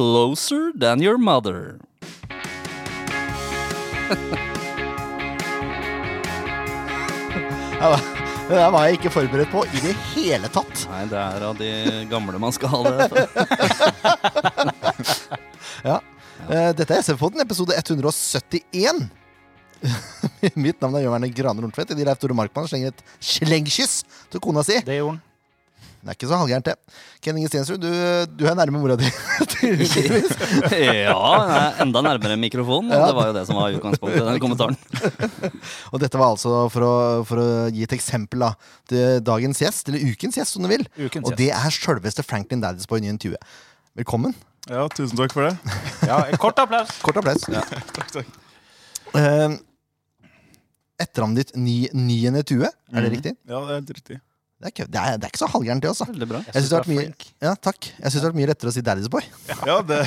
Closer Than Your Mother. Det der var jeg ikke forberedt på i det hele tatt. Nei, det er av de gamle man skal ha det. Ja. Eh, Dette er SF-podden, episode 171. Mitt navn er Jørn Werner Graner Nordtvedt. Leif Tore Markmann slenger et slengkyss til kona si. Det gjorde han. Det er ikke så halvgærent, det. Ken Inge Stensrud, du, du er nærme mora di. Ja, enda nærmere mikrofonen. Ja. Det var jo det som var utgangspunktet i den kommentaren. Og dette var altså for å, for å gi et eksempel da, til dagens gjest, eller ukens gjest, om du vil. Ukens Og det er sjølveste Franklin Daddisboy 29. Velkommen. Ja, tusen takk for det. Ja, kort applaus. Kort applaus. Takk, takk. Uh, Etternavnet ditt Ny, Nyene Tue, er det riktig? Ja, det er helt riktig. Det er, ikke, det, er, det er ikke så halvgærent, det, altså. Veldig bra. Jeg synes det har vært mye, ja, takk. Jeg synes det har vært mye lettere å si Daddy's Boy. Ja, det,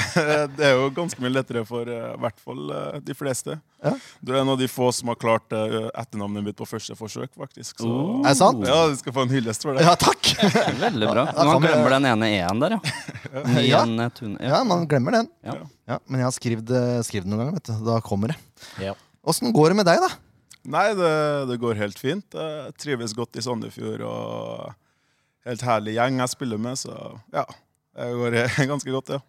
det er jo ganske mye lettere for eh, i hvert fall uh, de fleste. Ja. Du er en av de få som har klart uh, etternavnet mitt på første forsøk, faktisk. Så Oh. Er det sant? ja, du skal få en hyllest for det. Ja, takk! Veldig bra. Men Man glemmer den ene e-en der, ja. Ja. Ja. Ja, man glemmer den. Ja. Ja, men jeg har skrevet, den noen ganger, vet du. Da kommer det. Ja. Åssen går det med deg, da? Nei, det, det går helt fint. Jeg trives godt i Sandefjord og helt herlig gjeng jeg spiller med, så ja. Det går ganske godt, ja.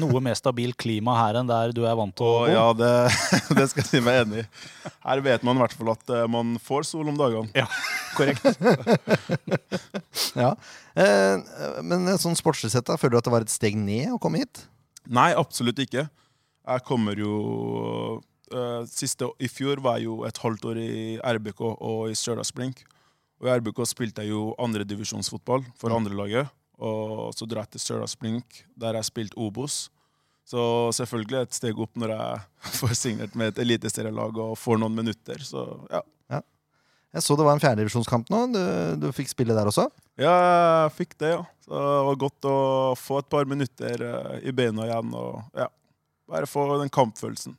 Noe mer stabilt klima her enn der du er vant til å bo. ja, det, det skal jeg si meg enig i. Her vet man i hvert fall at eh, man får sol om dagene. Ja, korrekt. Ja. Eh, men sånn sportslig sett, da, føler du at det var et steg ned å komme hit? Nei, absolutt ikke. Jeg kommer jo eh, siste, I fjor var jeg jo et halvt år i RBK og i Stjørdals-Blink. Og i RBK spilte jeg jo andredivisjonsfotball for andrelaget. Og så dro jeg til Stjørdals-Blink, der jeg spilte Obos. Så selvfølgelig et steg opp når jeg får signert med et eliteserielag og får noen minutter. Så ja. Jeg så det var en fjerdedivisjonskamp nå. Du, du fikk spille der også. ja, jeg fikk det, ja. Så det var godt å få et par minutter eh, i beina igjen og ja, bare få den kampfølelsen.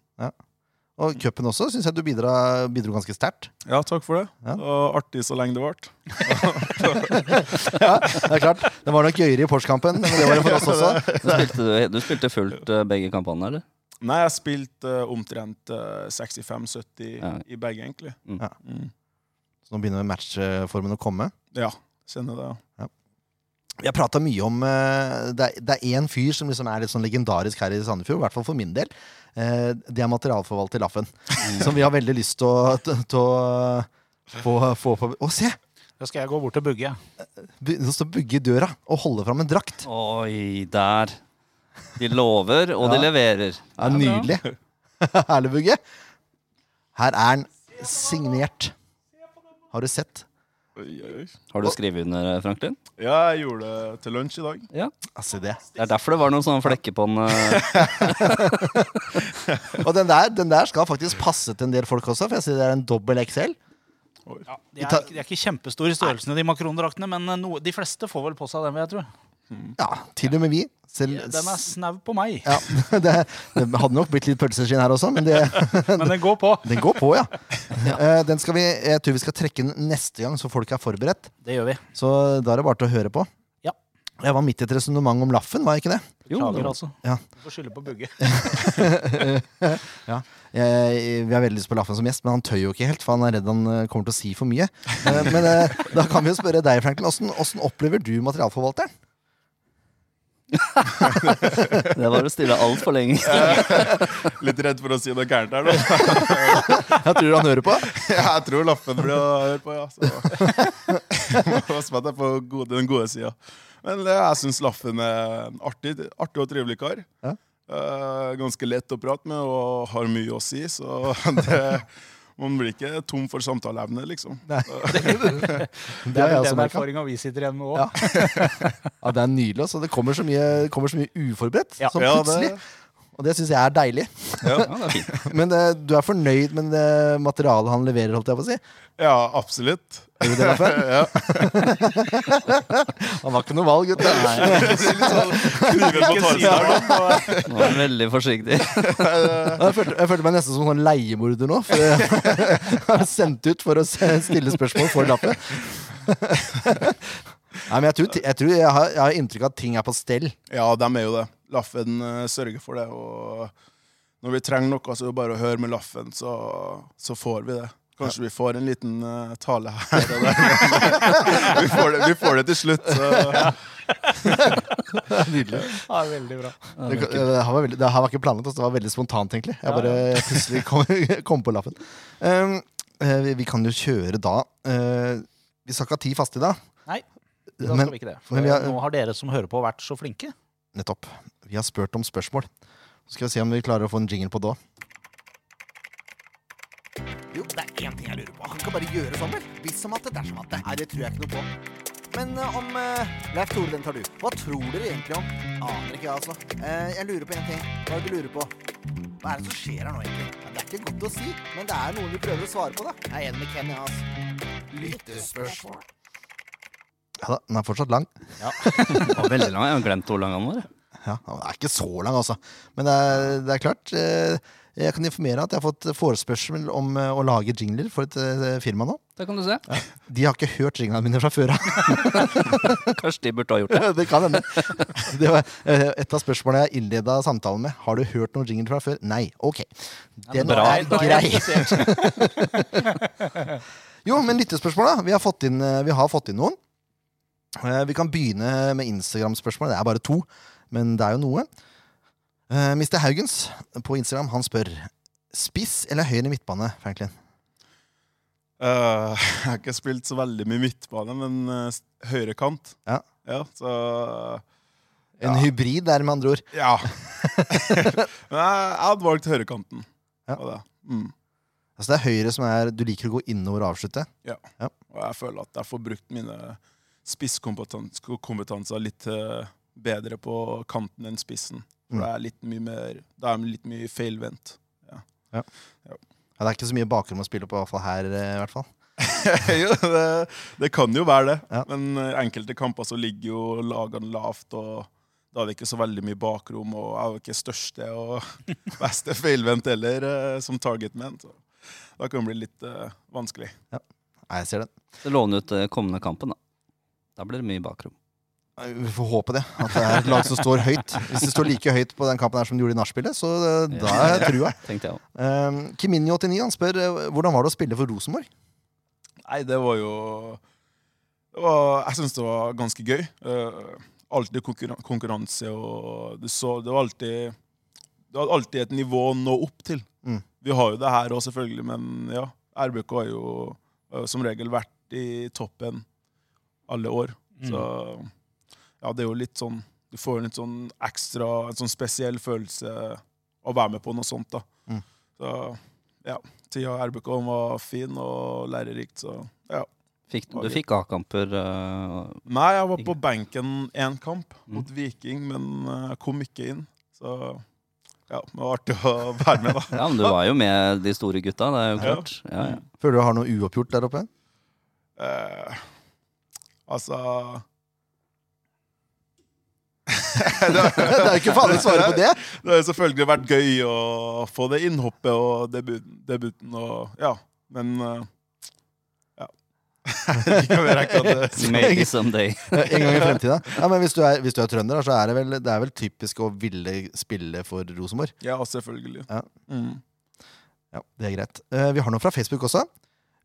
Og cupen også syns jeg du bidra, bidro ganske sterkt. Ja, takk for det. Ja. Og artig så lenge det varte. Ja, det er klart. Det var nok gøyere i Porsche-kampen, men det var det for oss også. Du spilte, du, spilte fullt eh, begge kampene, eller? Nei, jeg spilte eh, omtrent eh, 65-70 Ja. i begge, egentlig. Mm. Ja. Mm. Så nå begynner matchformen å komme. Ja, kjenner det. ja. Vi har prata mye om eh, Det er- det én fyr som liksom er litt sånn legendarisk her i Sandefjord, i hvert fall for min del. Eh, Det er materialforvalter Laffen. Som vi har veldig lyst til å, til å få, få på Å, se! Da skal jeg gå bort og bugge. Bu- Nå står Bugge i døra og holder fram en drakt. Oi, der. De lover, og de leverer. Er nydelig. Herlig, Bugge. Her er den signert. Har du sett? Har du skrevet under, eh, Franklin? Ja, jeg gjorde det til lunsj i dag. Ja. Altså det. Det er derfor det var noen sånne flekker på den. eh. Og den der, den der skal faktisk passe til en del folk også, for jeg sier det er en dobbel XL. Ja, de, er, de er ikke kjempestore i størrelsen, de makrondraktene, men eh, no, de fleste får vel på seg den, vil jeg tro. Ja, til og med vi. Selv, Den er snau på meg, ja, det, det hadde nok blitt litt pølseskinn her også, men det, men den går på. den går på, ja. ja. Den skal vi, jeg tror vi skal trekke den neste gang, så folk er forberedt. Det gjør vi. Så da er det bare til å høre på. Ja. Jeg var midt i et resonnement om Laffen, var jeg ikke det? Jo, Klager, altså. Ja. Du får skylde på bugge. Jeg, vi har veldig lyst på Laffen som gjest, men han tør jo ikke helt, for han er redd han eh, kommer til å si for mye. Eh, Men eh, da kan vi jo spørre deg, Franklin. Åssen opplever du materialforvalteren? Det var å stille altfor lenge. Litt redd for å si noe gærent her nå. Jeg tror han hører på. Ja, jeg tror lappen blir å høre på, ja. Så pass på at jeg er på gode, den gode sida. Men eh, jeg syns Laffen er en artig, artig og trivelig kar. Ja. Eh, ganske lett å prate med og har mye å si, så det, man blir ikke tom for samtaleevne, liksom. Nei. Det Det er det er den erfaringa vi sitter igjen med òg. Ja. Ja, det er nydelig. Altså. Det kommer så mye, kommer så mye uforberedt. Ja. Ja, plutselig. Det- Og det syns jeg er deilig. Ja, det er fint. Men eh, du er fornøyd med det materialet han leverer, holdt jeg på å si? Ja, absolutt. Er du det, derfor? ja. Han har ikke noe valg, gutter. Kniven. Nå er han veldig forsiktig. Jeg følte, jeg følte meg nesten som sånn leiemorder nå. For jeg er sendt ut for å stille spørsmål for lappen. Nei, men jeg tror, jeg, tror jeg, har, jeg har inntrykk av at ting er på stell. Ja, dem er jo det. Laffen eh, sørger for det. Og når vi trenger noe, så er det bare å høre med Laffen, så, så får vi det. Kanskje vi får en liten eh, tale her og der. vi, får det, vi får det til slutt. Så. Nydelig. Ja, veldig bra. Det, det, her var veldig, det her var ikke planlagt, altså, det var veldig spontant, egentlig. Jeg bare plutselig kom, kom på lappen. Um, eh, vi, vi kan jo kjøre da. Uh, vi skal ikke ha ti faste i dag. Nei, da skal Men, vi ikke det. For har- nå har dere som hører på, vært så flinke. nettopp. Vi har spurt om spørsmål. Så skal vi se om vi klarer å få en jingle på det òg. Jo, det er én ting jeg lurer på. Han kan bare gjøre sånn, vel? Hvis som at det, dersom at det. Nei, det tror jeg ikke noe på. Men uh, om uh, Leif Tore, den tar du. Hva tror dere egentlig om? Aner ikke, jeg, altså. Uh, jeg lurer på én ting. Hva er det du lurer på? Hva er det som skjer her nå, egentlig? Ja, det er ikke godt å si, men det er noe vi prøver å svare på, da. Jeg er enig med Ken, jeg, altså. Lyttespørsmål. Ja da, den er fortsatt lang. Ja, den var veldig lang. Jeg har glemt hvor lang den var. Ja, Den er ikke så lang, altså. Men det er, det er klart. eh, Jeg kan informere at jeg har fått forespørsel om eh, å lage jingler for et eh, firma nå. Det kan du se. De har ikke hørt jinglene mine fra før av. Kanskje de burde ha gjort det. det kan hende. Det var et av spørsmålene jeg innleda samtalen med. Har du hørt noen jingler fra før? Nei. Ok. Den bra. er grei. Jo, men lyttespørsmål, da. Vi har fått inn, vi har fått inn noen. Vi kan begynne med Instagram-spørsmål. Det er bare to, men det er jo noe. Uh, Mr. Haugens på Instagram han spør spiss eller høyre midtbane, Franklin. Uh, jeg har ikke spilt så veldig mye midtbane, men uh, høyrekant. Ja. ja. Så En Ja. hybrid der, med andre ord. ja. men jeg, hadde valgt høyrekanten. Ja. Det. Mm. Altså Det er høyre som er Du liker å gå innover og avslutte. Ja. Og jeg føler at jeg får brukt mine spisskompetanser litt eh, bedre på kanten enn spissen. For Mm. det er litt mye mer Da er det litt mye feilvendt. Ja, det er ikke så mye bakrom å spille på, i hvert fall her. eh, i hvert fall jo, det, det kan jo være det. Ja. Men eh, enkelte kamper så ligger jo lagene lavt, og da er det ikke så veldig mye bakrom. Og jeg er jo ikke største og beste feilvendt heller eh, som targetman. Så da kan det bli litt uh, vanskelig. Ja, jeg ser den. Så låne ut kommende kampen, da. Da blir det mye bakrom. Vi får håpe det. At det er et lag som står høyt. Hvis det står like høyt på den kampen her som de gjorde i nachspielet, så eh, da er jeg trua. Jeg. Um, Kiminio89 han spør eh, hvordan var det å spille for Rosenborg. Nei, det var jo det var, Jeg syns det var ganske gøy. Uh, alltid konkurran konkurranse, og du så Det var alltid Det var alltid et nivå å nå opp til. Mm. Vi har jo det her òg, selvfølgelig, men ja. RBK har jo uh, som regel vært i toppen alle år. Mm. Så ja, det er jo litt sånn Du får jo litt sånn ekstra, en sånn spesiell følelse å være med på noe sånt, da. Mm. Så ja. Tida i RBK var fin og lærerikt, så ja. Fikk, du fikk A-kamper Uh, Nei, jeg var på benken én kamp Mm. mot Viking, men uh, kom ikke inn. Så ja, det var artig å være med, da. Ja, men du var jo med de store gutta, det er jo klart. Ja, ja. Føler du har noe uoppgjort der oppe? Uh, altså det, er jo ikke farlig å svare på det. Det har selvfølgelig vært gøy å få det innhoppet og debuten, debuten og Ja, men eh, Ja. Maybe someday. En gang i fremtida. Ja, men hvis du er, hvis du er trønder, så er det vel, det er vel typisk å ville spille for Rosenborg. Ja, selvfølgelig. Ja. Mm. Ja, Det er greit. Eh, vi har noe fra Facebook også.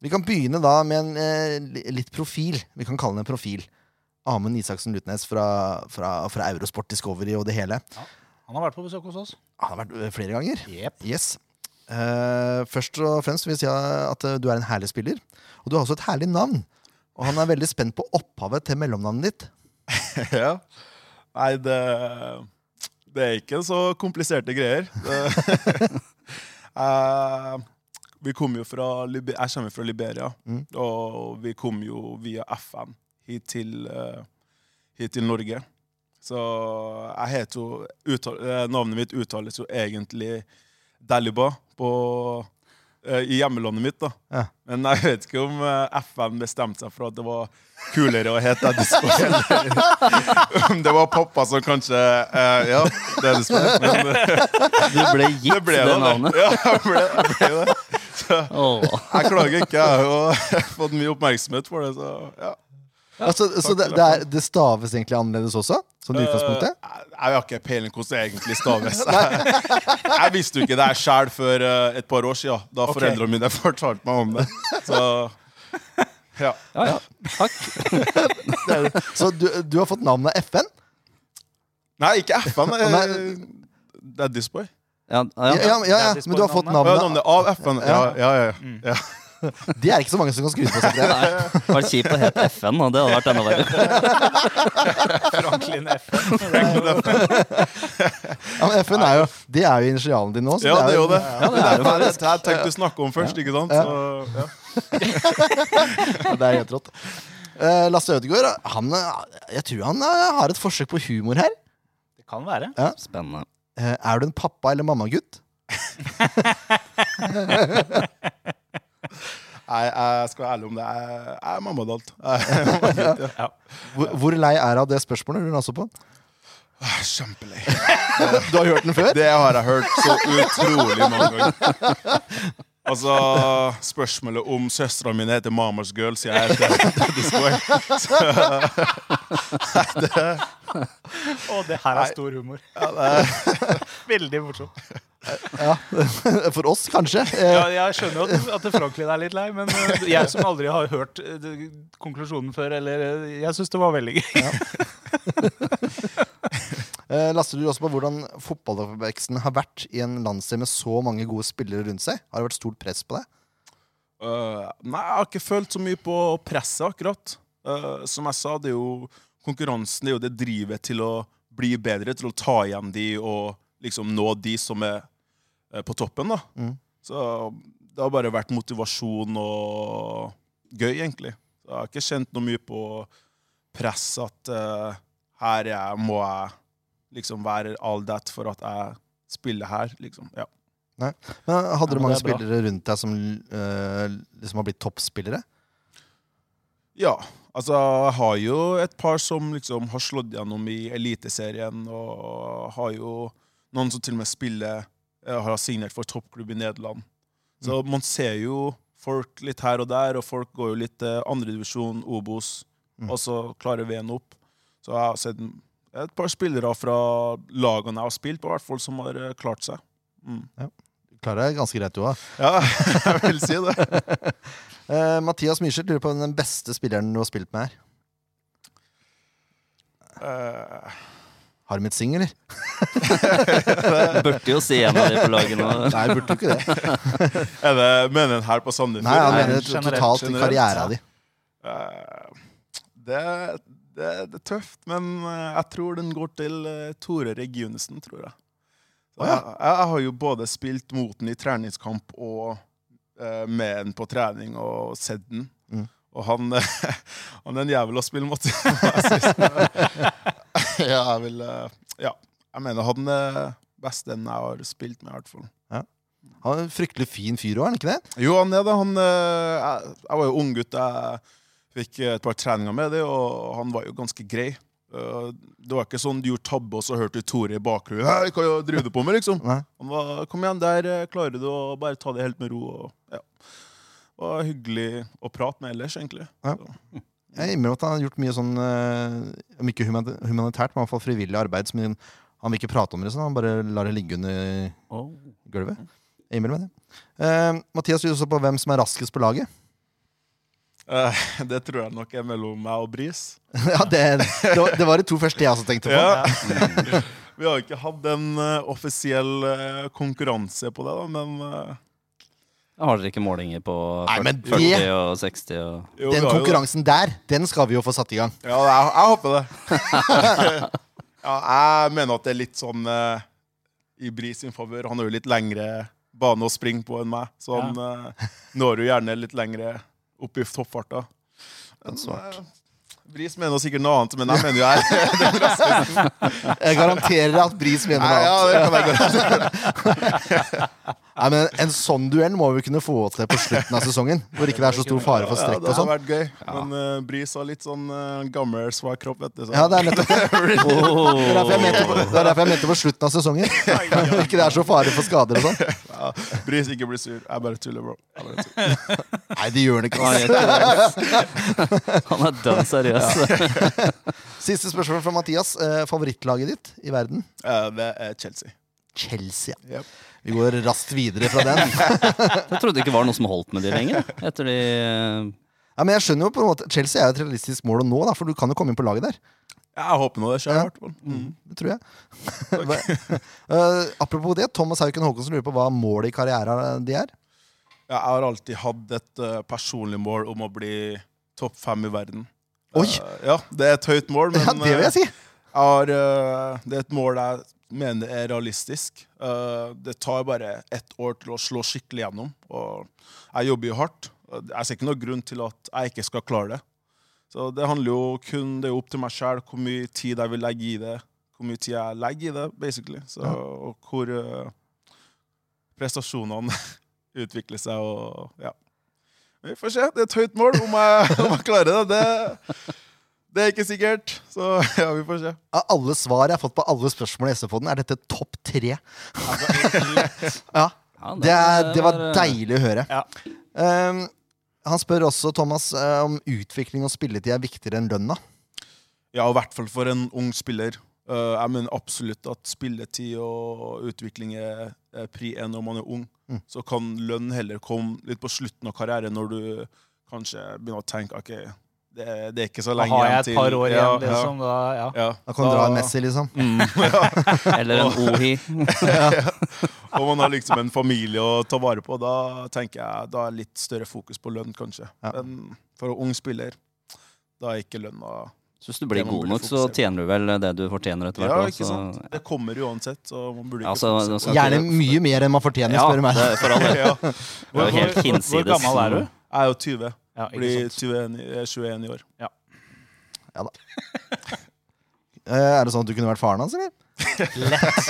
Vi kan begynne da med en eh, litt profil. Vi kan kalle den en profil. Amund Isaksen Lutnes fra, fra, fra Eurosport Discovery og det hele. Han har vært på besøk hos oss. Han har vært eh, flere ganger. Yep. Yes. Uh, først og fremst vil jeg si at eh, du er en herlig spiller. Og du har også et herlig navn. Og han er veldig spent på opphavet til mellomnavnet ditt. Ja. Nei, det, det er ikke så kompliserte greier. uh, Eh, vi kom jo fra Jeg kommer fra Liberia, Mm. og vi kom jo via FN hit til, eh, hit til Norge. Så jeg heter jo uttal, eh, Navnet mitt uttales jo egentlig Daliba på, eh, i hjemmelandet mitt. da. Ja. Men jeg vet ikke om FN bestemte seg for at det var kulere å hete Addisco. om det var pappa som kanskje eh, Ja, det er er. Men Du ble gitt det ble det, navnet. Ja, jeg ble, jeg ble det. Så jeg klager ikke. Jeg har jo fått mye oppmerksomhet for det. Så ja. Altså, så det, det, er, det staves egentlig annerledes også? Som utgangspunktet? Eh, jeg har ikke peiling hvordan det egentlig staves. jeg, jeg visste jo ikke det sjøl før uh, et par år siden, da okay. foreldrene mine fortalte meg om det. Så ja. Ja, ja. Takk. Så du, du har fått navnet FN? Nei, ikke FN. det er Daddy's Boy. Ja, Ja, ja. ja, ja, Daddy's men du har fått navnet navnet av FN. Ja, ja, ja. Mm. Ja. Det er ikke så mange som kan skryte på seg. det. Nei, det var kjipt å hete FN, og det hadde vært enda verre. Franklin FN. Ja, men FN er jo, det er jo initialen din nå. så Ja, det er jo det. Ja, det er jo Det er jeg tenkte å snakke om først, ikke sant? Så, ja. Ja, det er helt rått. Eh, Lasse Ødegaard, han, eh, jeg tror han eh, har et forsøk på humor her. Det kan være. Spennende. Eh, er du en pappa- eller mammagutt? Nei, jeg skal være ærlig om det. Jeg er mammadalt. Ja. Hvor, hvor lei er av det spørsmålet? du også på? Kjempelei. Du har hørt den før? Det har jeg hørt så utrolig mange ganger. Altså, Spørsmålet om søstera mi heter Mamas Girl, sier jeg heter Daddy's Boy. Å, det her er stor humor. Veldig morsomt. Ja. For oss, kanskje. Ja, jeg skjønner jo at, at Franklin er litt lei, men eh, jeg som aldri har hørt eh, konklusjonen før, eller eh, Jeg syns det var veldig gøy. Ja. Laster du også på hvordan fotballoppveksten har vært i en landsdel med så mange gode spillere rundt seg. Har det vært stort press på det? Uh, nei, jeg har ikke følt så mye på presset, akkurat. Uh, som jeg sa, det er jo konkurransen det er jo det drivet til å bli bedre, til å ta igjen de og liksom nå de som er på toppen. da. Mm. Så det har bare vært motivasjon og gøy, egentlig. Så jeg har ikke kjent noe mye på press at uh, her er jeg, må jeg liksom være all that for at jeg spiller her, liksom. Ja. Men hadde Ja, du mange er spillere rundt deg som uh, liksom har blitt toppspillere? Ja, altså jeg har jo et par som liksom har slått gjennom i Eliteserien, og har jo noen som til og med spiller eh, har signert for toppklubb i Nederland. Så man ser jo folk litt her og der, og folk går jo litt eh, andredivisjon, Obos, Mm. og så klarer veien opp. Så jeg har sett et par spillere fra lagene jeg har spilt på, hvert fall, som har eh, klart seg. Mm. Klarer deg ganske greit, du òg. Ja, jeg vil si det. uh, Mathias Myrseth lurer på den beste spilleren du har spilt med, er. de et sing, eller? Burde jo si en av de på laget nå. Nei, burde jo ikke det. er det Mener en her på Sandefjord? Nei, han Nei, mener generelt, totalt i generelt, karriera ja. di. Uh, det, det, det er tøft, men eh, jeg tror den går til eh, Tore Regunesen, tror jeg. Så Å, ja. jeg, jeg har jo både spilt mot den i treningskamp og uh, med den på trening og sett den. Mm. Og han, han er en jævel å spille mot. ja, jeg vil eh, Ja. Jeg mener han er best den jeg har spilt med, i hvert fall. Han er en fryktelig fin fyr òg, er han ikke det? Jo, han er det. Han, eh, jeg, jeg var jo ung gutt. Jeg fikk et par treninger med det, og han var jo ganske grei. Eh, Det var ikke sånn du gjorde tabbe, og så hørte du Tore i bakgrunnen. Hei, hva driver du på med, liksom? Nei. Han var, kom igjen, der eh, klarer du å bare ta det helt med ro. Og, ja. Det var hyggelig å prate med ellers, egentlig. Ja. Så, Jeg innrømmer at han har gjort mye sånn eh, Om ikke humanitært, men i hvert fall frivillig arbeid. Som han vil ikke prate om det, sånn. han bare lar det ligge under Oh. gulvet. Jeg innrømmer det. Uh, Mathias lurer også på hvem som er raskest på laget. Uh, det tror jeg nok er mellom meg og Bris. ja, det, det, var, de to første jeg også tenkte på. Ja. Vi har ikke hatt en uh, offisiell konkurranse på det, da, men Har dere ikke målinger på Nei, men 40 det- og 60 og jo, vi Den har jo det. konkurransen der, den skal vi jo få satt i gang. Ja, jeg, jeg håper det. ja, jeg mener at det er litt sånn eh, i Bris sin favør. Han har jo litt lengre bane å springe på enn meg, så han eh, når jo gjerne litt lengre opp i toppfarta. Men, eh, Bris mener sikkert noe annet, men jeg mener jo jeg den raskeste. Jeg garanterer at Bris mener Nei, annet. ja, det kan jeg godt. Nei, men En sånn duell må vi kunne få til på slutten av sesongen. Hvor ikke det er så stor fare for Ja, strekk det og har sånn. vært gøy. Men uh, Bris har litt sånn uh, gammel, svak kropp, vet du. Så. Ja, det er nettopp det. Det er derfor jeg mente på, det er derfor jeg mente på slutten av sesongen. Ikke det er så fare for skader og sånn. Bris, ikke bli sur. Jeg bare tuller, bro. Jeg bare tuller. Nei, det gjør han ikke. Han er, dønn seriøs. Siste spørsmål fra Mathias. Eh, favorittlaget ditt i verden? Eh, Det er Chelsea. Chelsea. ja. Yep. Vi går raskt videre fra den. Jeg trodde det ikke var noe som holdt med de lenger. Etter de Ja, men jeg skjønner jo på en måte Chelsea er jo et realistisk mål å nå, da, for du kan jo komme inn på laget der. Jeg håper nå det skjer, Ja. hvert. Mm. Det tror jeg. Eh, apropos det, Thomas Hauken Håkonsen lurer på hva målet i karrieren de er. Ja, Jeg har alltid hatt et uh, personlig mål om å bli topp fem i verden. Oi! Uh, ja, det er et høyt mål, men Ja, det vil jeg si. eh, jeg har, eh, det er et mål jeg mener er realistisk. Eh, det tar bare ett år til å slå skikkelig gjennom. Og jeg jobber jo hardt. Jeg ser ikke noen grunn til at jeg ikke skal klare det. Så det handler jo kun Det er jo opp til meg sjøl hvor mye tid jeg vil legge i det. Hvor mye tid jeg legger i det, basically. Så, og hvor uh, prestasjonene utvikler seg og ja. Vi får se. Det er et høyt mål. Om jeg, om jeg klarer det, det, det er ikke sikkert. Så ja, vi får se. Av alle svar jeg har fått på alle spørsmål i SFO-en, er dette topp tre. Ja, ja, det, er, det var deilig å høre. Ja. Um, han spør også, Thomas, eh, om utvikling og spilletid er viktigere enn lønna. Ja, i hvert fall for en ung spiller. Eh, jeg mener absolutt at spilletid og utvikling er, er pri én når man er ung. Mm. Så kan lønn heller komme litt på slutten av karrieren, når du kanskje begynner å tenke ok, det, det er ikke så lenge Da lenge har jeg et par år Ja, igjen, liksom. Da, ja. Ja, Da kan du dra en Messi, liksom. Eller en Ohi. Og man har liksom en familie å ta vare på. Da tenker jeg da er litt større fokus på lønn, kanskje. Ja. Men for en ung spiller, da er ikke lønna Så hvis du blir god nok, så tjener du vel det du fortjener etter hvert. Ja, ikke sant? Det kommer uansett, så man burde ikke Ja, så- fokusere på så- det. Gjerne mye mer enn man fortjener, spør du meg. det, for all del. Ja. Det er jo helt hinsides. Hvor gammel er du? Jeg er jo 20. Ja, ikke Blir sant. 21, i- år. 21 i år. Eh, er det sånn at du kunne vært faren hans, eller? Lett.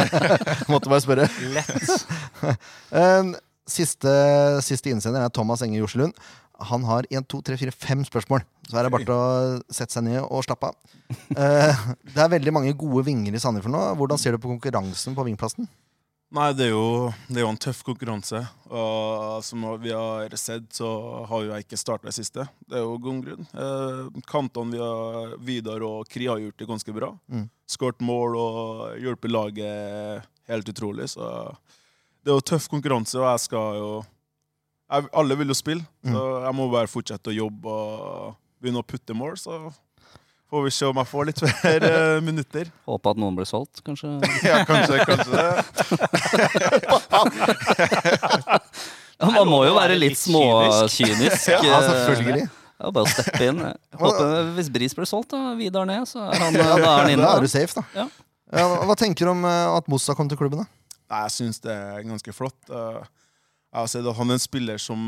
Måtte bare spørre. Lett. Eh, siste, siste innsender er Thomas Enge Jorselund. Han har 1, 2, 3, 4, 5 spørsmål. Så er det bare til å sette seg ned og slappe av. Eh, det er veldig mange gode vinger i Sandefjord nå. Hvordan ser du på konkurransen på vingplassen? Nei, det er jo, det er jo en tøff konkurranse. Og som vi har sett, så har jo jeg ikke starta i siste. Det er jo god grunn. Eh, kantene vi har Vidar og Kri har gjort det ganske bra. Mm. Skåret mål og hjulpet laget helt utrolig. Så det er jo tøff konkurranse, og jeg skal jo jeg, Alle vil jo spille, så Mm. jeg må bare fortsette å jobbe og begynne å putte mål. Så får vi se om jeg får litt flere eh, minutter. Håpe at noen blir solgt, kanskje. Ja, kanskje, kanskje det. Ja, man må jo være litt småkynisk. Ja, selvfølgelig. Ja, bare å steppe inn. Håper Hvis Bris blir solgt, da, Vidar ned, så er han, da er han inne. Da er du safe, da. Ja. Ja, hva tenker du om eh, at Mossa kom til klubben? da? Nei, jeg syns det er ganske flott. Eh, Jeg har sett at han er en spiller som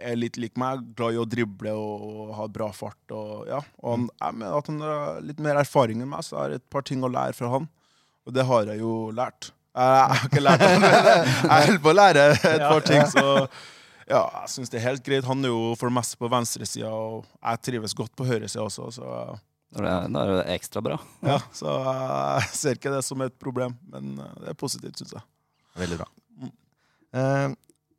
er litt lik meg, glad i å drible og ha bra fart. Og, ja. og han, jeg mener at han har litt mer erfaring enn meg, så jeg har et par ting å lære fra han. Og det har jeg jo lært. Jeg jeg har ikke lært det, jeg holder på å lære et par ting. Så ja, jeg syns det er helt greit. Han er jo for det meste på venstresida, og jeg trives godt på høyresida også. Så, Da er det- da er det ekstra bra. ja, så jeg ser ikke det som et problem, men eh, det er positivt, syns jeg. Veldig bra. Mm. Eh,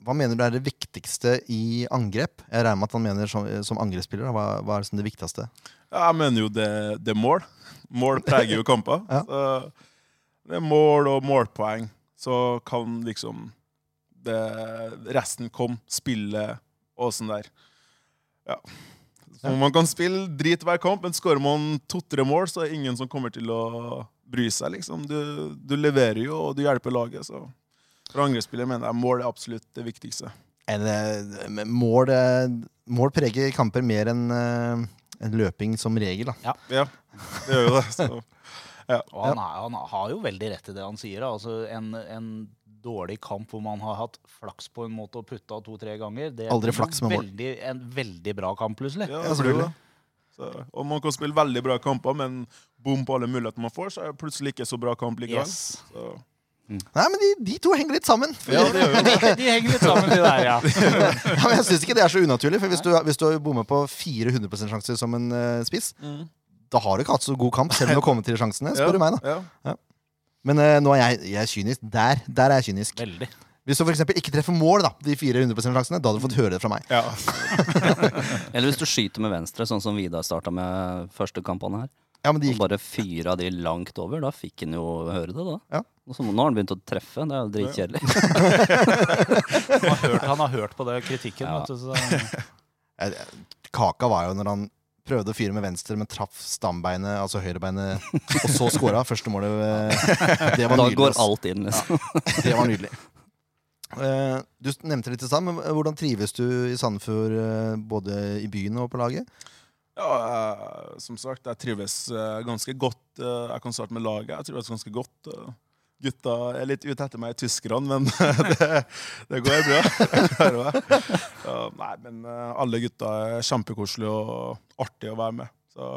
hva mener du er det viktigste i angrep? Jeg regner med at han mener som, som angrepsspiller. Hva, hva er liksom det viktigste? Jeg mener jo det, det er mål. Mål preger jo kamper. Ja. Det er mål og målpoeng. Så kan liksom det, resten komme. Spillet og sånn der. Ja. Så man kan spille drit hver kamp, men skårer man to-tre mål, så er det ingen som kommer til å bry seg. liksom. Du, du leverer jo, og du hjelper laget. så For angrepsspiller mener jeg mål er absolutt det viktigste. En, mål, mål preger kamper mer enn eh, en løping som regel. da. Ja, det gjør jo det. Så. Og han, er, han har jo veldig rett i det han sier. da. Altså, en, en dårlig kamp hvor man har hatt flaks på en måte og putta to-tre ganger, det Aldri blir flaks med mål. veldig, en veldig bra kamp, plutselig. Ja, Ja, det blir selvfølgelig. det. Så, og man kan spille veldig bra kamper, men bom på alle muligheter man får, så er det plutselig ikke så bra kamp likevel. Yes. Så, Nei, men de, de to henger litt sammen. ja, det gjør jo det. De henger litt sammen, de der, ja. Ja, men jeg syns ikke det er så unaturlig. For hvis du, hvis du bommer på 400 sjanser som en uh, spiss, Mm. da har du ikke hatt så god kamp, selv om du har kommet til sjansene. Spør du meg, da. Ja. Men uh, nå er jeg, jeg er kynisk. Der, der er jeg kynisk. Veldig. Hvis du for eksempel ikke treffer mål, da, de fire 100 sjansene, da hadde du fått høre det fra meg. Ja. Eller hvis du skyter med venstre, sånn som Vidar starta med første kampene her. Ja, men de Og bare fyra de langt over. Da fikk han jo høre det, da. Ja. Og så, nå har han begynt å treffe. Det er jo dritkjedelig. Han har hørt, han har hørt på det kritikken. Ja. Vet du, så, Eh, Kaka var jo når han prøvde å fyre med venstre, men traff stambeinet, altså høyrebeinet, og så skåra Første målet eh, Det var Da går alt inn, liksom. Det var nydelig. Eh, Du nevnte litt i stad, men hvordan trives du i Sandefjord både i byen og på laget? Ja, som sagt, jeg trives eh, ganske godt. eh, jeg kan starte med laget. Jeg trives ganske godt. eh. gutta er litt ute etter meg, tyskerne, men det, det går bra. Ja, nei, men alle gutta er kjempekoselige og artige å være med. Så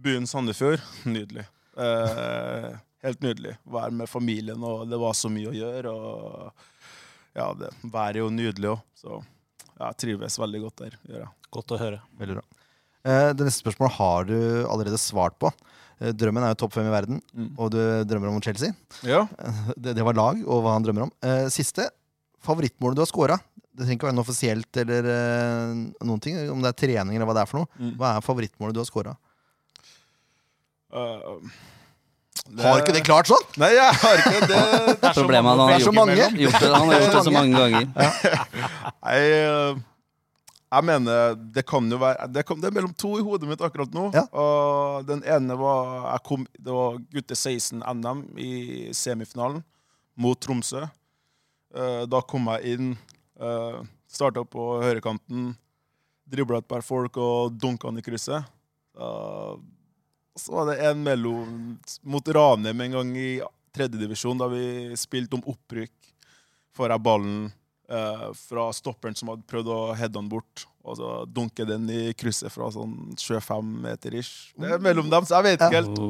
byen Sandefjord, nydelig. Eh, helt nydelig. Være med familien, og det var så mye å gjøre. og ja, det, Været er jo nydelig òg, så jeg trives veldig godt der. gjør jeg. godt å høre. Veldig bra. Eh, Det neste spørsmålet har du allerede svart på. Eh, Drømmen er jo topp fem i verden, Mm. og du drømmer om Chelsea. Ja. Det, det var lag og hva han drømmer om. Eh, Siste. Favorittmålet du har scora? Det trenger ikke være noe offisielt eller eh, noen ting. Om det er trening eller hva det er for noe. Mm. Hva er favorittmålet du har scora? Uh, Har ikke det klart sånn? Nei, jeg har ikke det. det er så Problemet at han Det har er så gjort, mange. gjort det, han har gjort det så mange ganger. Jeg, eh, jeg mener Det kan jo være det, kan, det er mellom to i hodet mitt akkurat nå. Ja. Og den ene var jeg kom, Det var gutte 16 NM i semifinalen mot Tromsø. Uh, Da kom jeg inn, uh, starta på høyrekanten, dribla et par folk og dunka han i krysset. Uh, så var det en mellom mot Ranheim en gang i tredjedivisjon, da vi spilte om opprykk. Får jeg ballen eh, fra stopperen som hadde prøvd å heade den bort, og så dunke den i krysset fra sånn 25 meter ish. Det er mellom dem, så jeg vet ikke helt.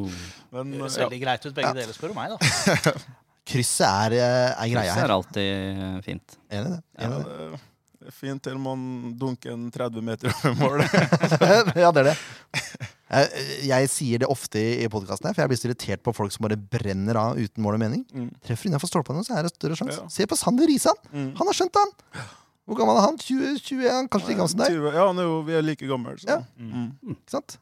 Men Det ja. veldig greit ut, begge deler, spør du meg. da. Krysset er, eh, er greia her. Krysset er alltid fint. Enig det det. Ja, Enig i det. det er fint til man dunker en 30 meter over mål. ja, det er det. Jeg, jeg sier det ofte i podkasten, for jeg blir så irritert på folk som bare brenner av uten mål og mening. Mm. Treffer innenfor stolpene, så er det større sjanse. Ja. Se på Sander Risan! Mm. Han har skjønt det, han! Hvor gammel er han? 20, 21? Kanskje like gammel som deg? Ja, han er jo, vi er like gamle. Ja. Mm. Ikke sant?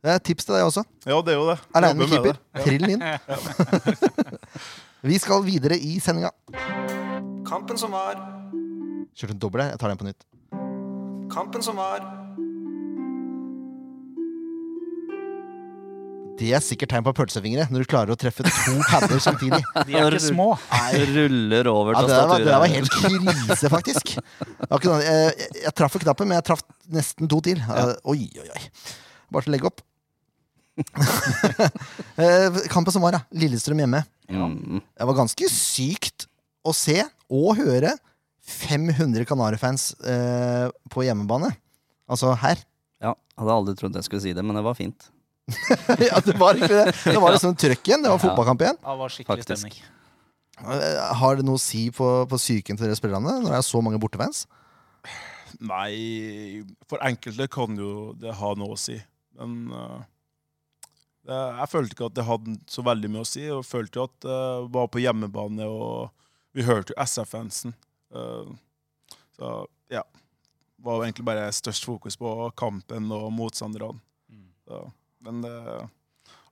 Det er et tips til deg også. ja, det er jo det. Aleine med keeper. Trill inn. Vi skal videre i sendinga. Kampen som var, Kjørte en dobbel her. Jeg tar den på nytt. kampen som var. Det er sikkert tegn på pølsefingre, når du klarer å treffe to padder samtidig. De er ikke små. Ruller over Ja, det, var, det der var helt krise, faktisk. Jeg, jeg, jeg traff ikke knappen, men jeg traff nesten to til. Ja. Oi, oi, oi. Bare til å legge opp. Eh, Kampen som var, da. Lillestrøm hjemme. Mm. Det var ganske sykt å se og høre 500 Kanarifans eh, på hjemmebane. Altså her. Ja, hadde aldri trodd jeg skulle si det, men det var fint. ja, det var ikke det. Det var liksom trøkk igjen. Det var fotballkamp igjen. Ja, det var skikkelig Faktisk. stemning. Eh, Har det noe å si på, på psyken til dere spillerne når det er så mange bortefans? Nei, for enkelte kan jo det ha noe å si. Men uh, det, jeg følte ikke at det hadde så veldig mye å si. Og følte jo at det var på hjemmebane, og vi hørte jo SF-fansen. Uh, så ja. Det var jo egentlig bare størst fokus på kampen og motstanderne. Mm. Så, men det er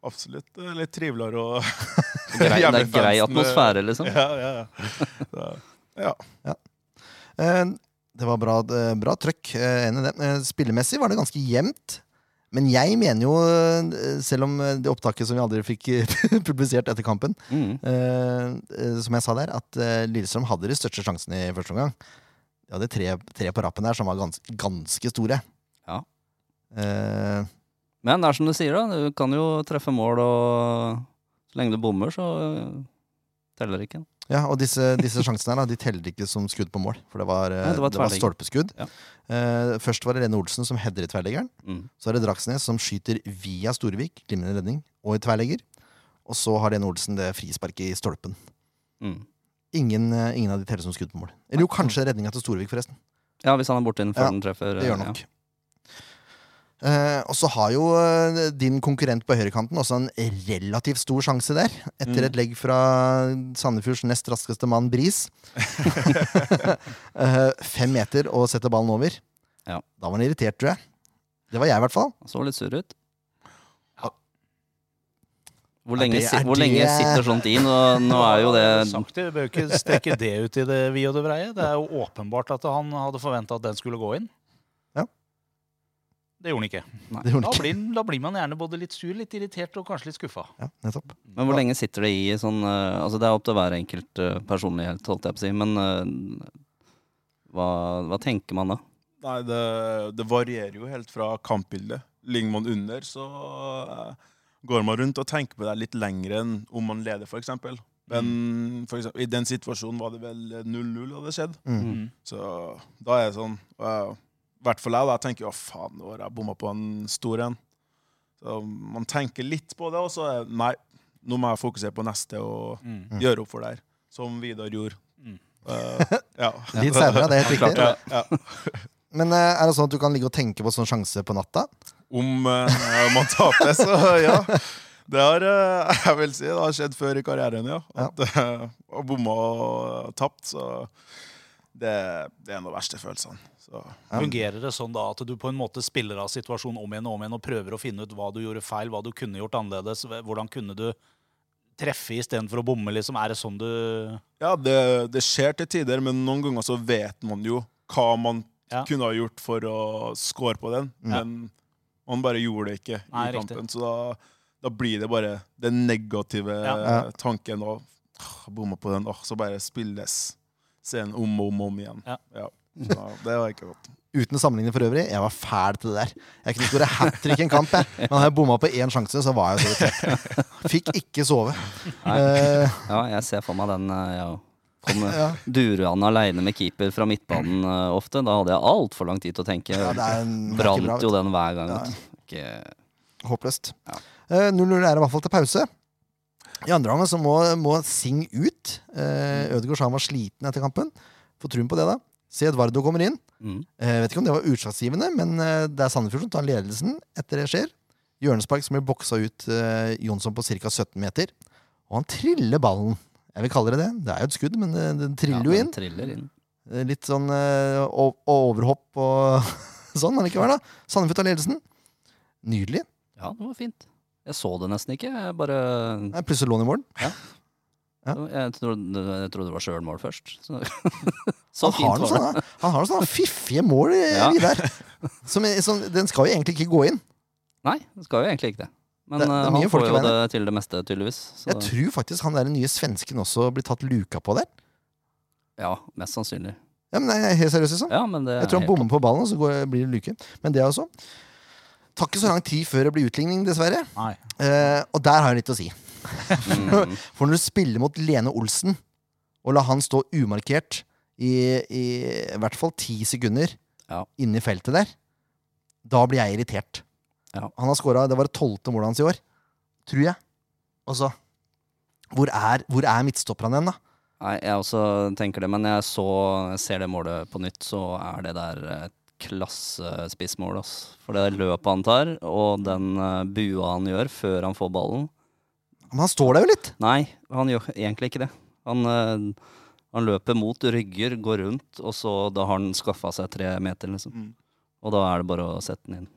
absolutt eh, litt triveligere å Grei, det er grei eh, atmosfære, liksom. Ja, ja, ja. Så, ja. Eh, Det var bra, bra trøkk. Spillemessig var det ganske jevnt. Men jeg mener jo, selv om det opptaket som vi aldri fikk publisert etter kampen, Mm. eh, som jeg sa der, at Lillestrøm hadde de største sjansene i første omgang. De hadde tre, tre på rappen der som var gans, ganske store. Ja. Eh, Men det er som du sier, da. Du kan jo treffe mål, og så lenge du bommer, så øh, teller det ikke. ja, og disse, disse sjansene her, da, de teller ikke som skudd på mål, for det var, eh, Nei, det var det var stolpeskudd. Ja. Eh, først var det Lene Olsen som header i tverrleggeren. Mm. Så er det Dragsnes som skyter via Storvik, glimrende redning, og i tverrlegger. Og så har Lene Olsen det frisparket i stolpen. Mm. Ingen, eh, ingen av de teller som skudd på mål. Eller jo, kanskje redninga til Storvik, forresten. Ja, hvis han er borti den før Ja, den treffer. Det gjør nok. nok. Eh, og så har jo uh, din konkurrent på høyrekanten også en relativt stor sjanse der. Etter Mm. et legg fra Sandefjords nest raskeste mann, Bris. uh, fem meter og setter ballen over. Ja. Da var han irritert, tror jeg. Det var jeg, i hvert fall. Han så litt sur ut. Hvor Er lenge, det- si- er hvor lenge det- sitter sånt i? Nå, nå er jo det Sagt det, Bør ikke strekke det ut i det vide og det breie. Det er jo åpenbart at han hadde forventa at den skulle gå inn. Det gjorde den ikke. Gjorde Da ikke. blir, da blir man gjerne både litt sur, litt irritert og kanskje litt skuffa. Ja. Men hvor lenge sitter det i sånn uh, Altså Det er opp til hver enkelt uh, personlighet, holdt jeg på å si. Men uh, hva, hva tenker man da? Nei, det, det varierer jo helt fra kampbildet. Ligger man under, så går man rundt og tenker på det litt lenger enn om man leder, f.eks. Men for eksempel, i den situasjonen var det vel 0-0 hadde skjedd. Mm. Så da er det sånn I hvert fall jeg, da. Jeg tenker å faen, nå har jeg bomma på en stor en. Så man tenker litt på det, og så nei, nå må jeg fokusere på neste og Mm. gjøre opp for det her. Som Vidar gjorde. Mm. Uh, ja. Litt senere, det er helt riktig. Ja, ja. Men eh, er det sånn at du kan ligge og tenke på sånn sjanse på natta? Om uh, man taper, så ja. Det har uh, jeg vil si, det har skjedd før i karrieren, ja. At uh, bomma og tapt. Så det, det er en av de verste følelsene. Så, Ja. Fungerer det sånn da at du på en måte spiller av situasjonen om igjen og om igjen og prøver å finne ut hva du gjorde feil, hva du kunne gjort annerledes? Hvordan kunne du treffe istedenfor å bomme? liksom? Er det sånn du ja, det, det skjer til tider, men noen ganger så vet man jo hva man Ja. kunne ha gjort for å score på den. Men man bare gjorde det ikke Nei, i riktig. kampen. Så da, da blir det bare den negative Ja. Ja. tanken og «Åh, Bomma på den, åh, så bare spilles scenen om og om, og om igjen. Ja. Det var ikke godt. Uten sammenligning for øvrig, jeg var fæl til det der. Jeg kunne skåre hat trick en kamp, jeg. Men hadde jeg bomma på én sjanse, så var jeg så irritert. Fikk ikke sove. Eh, Ja, jeg ser for meg den eh, ja. Kom ja. Duran aleine med keeper fra midtbanen uh, ofte. Da hadde jeg altfor lang tid til å tenke. Ja, det er en- Brant bra, jo den hver gang. Ja. Ikke Håpløst. 0-0 uh, er i hvert fall til pause. I andre omgang så må, må Sing ut. Uh, Ødegaard sa han var sliten etter kampen. Få troen på det, da. Se Edvardo kommer inn. mm. Eh, vet ikke om det var utslagsgivende, men eh, det er Sandefjord som tar ledelsen etter det skjer. Hjørnespark som blir boksa ut eh, Jonsson på ca. 17 meter. Og han triller ballen. Jeg vil kalle det det. Det er jo et skudd, men det, den triller ja, jo den inn. Triller inn. Eh, Litt sånn eh, overhopp og sånn men likevel, da. Sandefjord tar ledelsen. Nydelig. Ja, det var fint. Jeg så det nesten ikke. Jeg bare er Plutselig lån i mål. Ja. Jeg trodde, jeg trodde det var sjølmål først. Så, så Han har sånne, han har noen sånne fiffige mål, eh, Ja. Vidar. Som, som, den skal jo egentlig ikke gå inn. Nei, den skal jo egentlig ikke det. Men Det- det eh, han får jo det til det meste, tydeligvis. Så, Jeg tror faktisk han der nye svensken også blir tatt luka på der. ja, mest sannsynlig. Ja, men jeg er helt seriøst, liksom. Ja, Jeg tror han er bommer på ballen, og så går, blir det luke. Men det også. Tar ikke så lang tid før det blir utligning, dessverre. Nei. Eh, og der har jeg litt å si. For når du spiller mot Lene Olsen, og lar han stå umarkert i, i, i hvert fall ti sekunder Ja. inni feltet der, da blir jeg irritert. Ja. Han har skåra Det var det tolvte målet hans i år. Tror jeg. Altså Hvor er, hvor er midtstopperne hen, da? Nei, jeg også tenker det, men jeg så jeg ser det målet på nytt, så er det der et klassespissmål. ass. For det løpet han tar, og den eh, bua han gjør før han får ballen Men han står der jo litt. Nei, han gjør egentlig ikke det. Han, eh, han løper mot rygger, går rundt, og så da har han skaffa seg tre meter, liksom. Mm. Og da er det bare å sette den inn.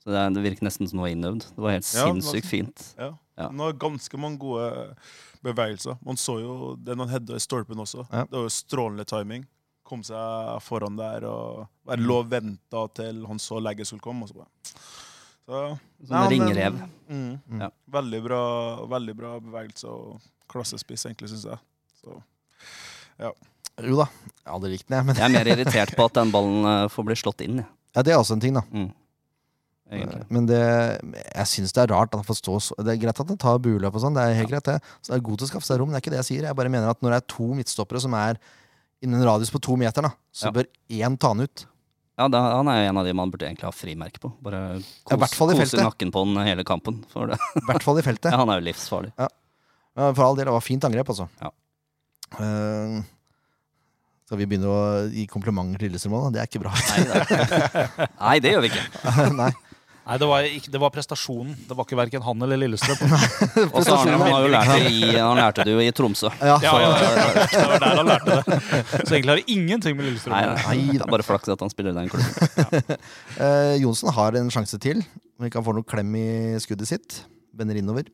Så det, er, det virker nesten som noe innøvd. Det var helt Ja, sinnssykt fint. Ja. Ja. Han har ganske mange gode bevegelser. Man så jo den han hedda i stolpen også. Ja. Det var jo strålende timing. Kom seg foran der og lå og venta til han så legget skulle komme. Og så bare. Så, Som Nei, men- ringrev. Mm. Mm. Ja. Veldig, bra, veldig bra bevegelse og klassespiss, egentlig, syns jeg. Så, Jo da, jeg hadde likt den, jeg. Men Jeg er mer irritert på at den ballen eh, får bli slått inn, jeg. ja, det er også en ting, da. Mm. Egentlig. Men det, jeg syns det er rart at han får stå så Det er greit at han tar buløp og sånn, det er helt greit, det. Så det er god til å skaffe seg rom, det er ikke det jeg sier. Jeg bare mener at når det er to midtstoppere som er innen en radius på to meter, da, så Ja. bør én ta han ut. Ja, da, han er jo en av de man burde egentlig ha frimerke på. Bare kos, ja, i kose nakken på den hele kampen. For det. I hvert fall i feltet. Ja, han er jo livsfarlig. Ja, for all del, det var fint angrep, altså. Ja. Uh, skal vi begynne å gi komplimenter til Lillestrøm nå? Det er ikke bra. Nei, det, nei, det gjør vi ikke. Nei. Nei, det var, ikke, det var prestasjonen. Det var ikke verken han eller Lillestrøm. Og så har han, jo lært det i, han lærte det jo i Tromsø. Ja, Ja, ja, ja, det var der han lærte det. Så egentlig har det ingenting med Lillestrøm Nei, å gjøre. nei, det er bare flaks at han spiller i den klubben. Eh, Johnsen har en sjanse til. Om ikke han får noe klem i skuddet sitt. Vender innover.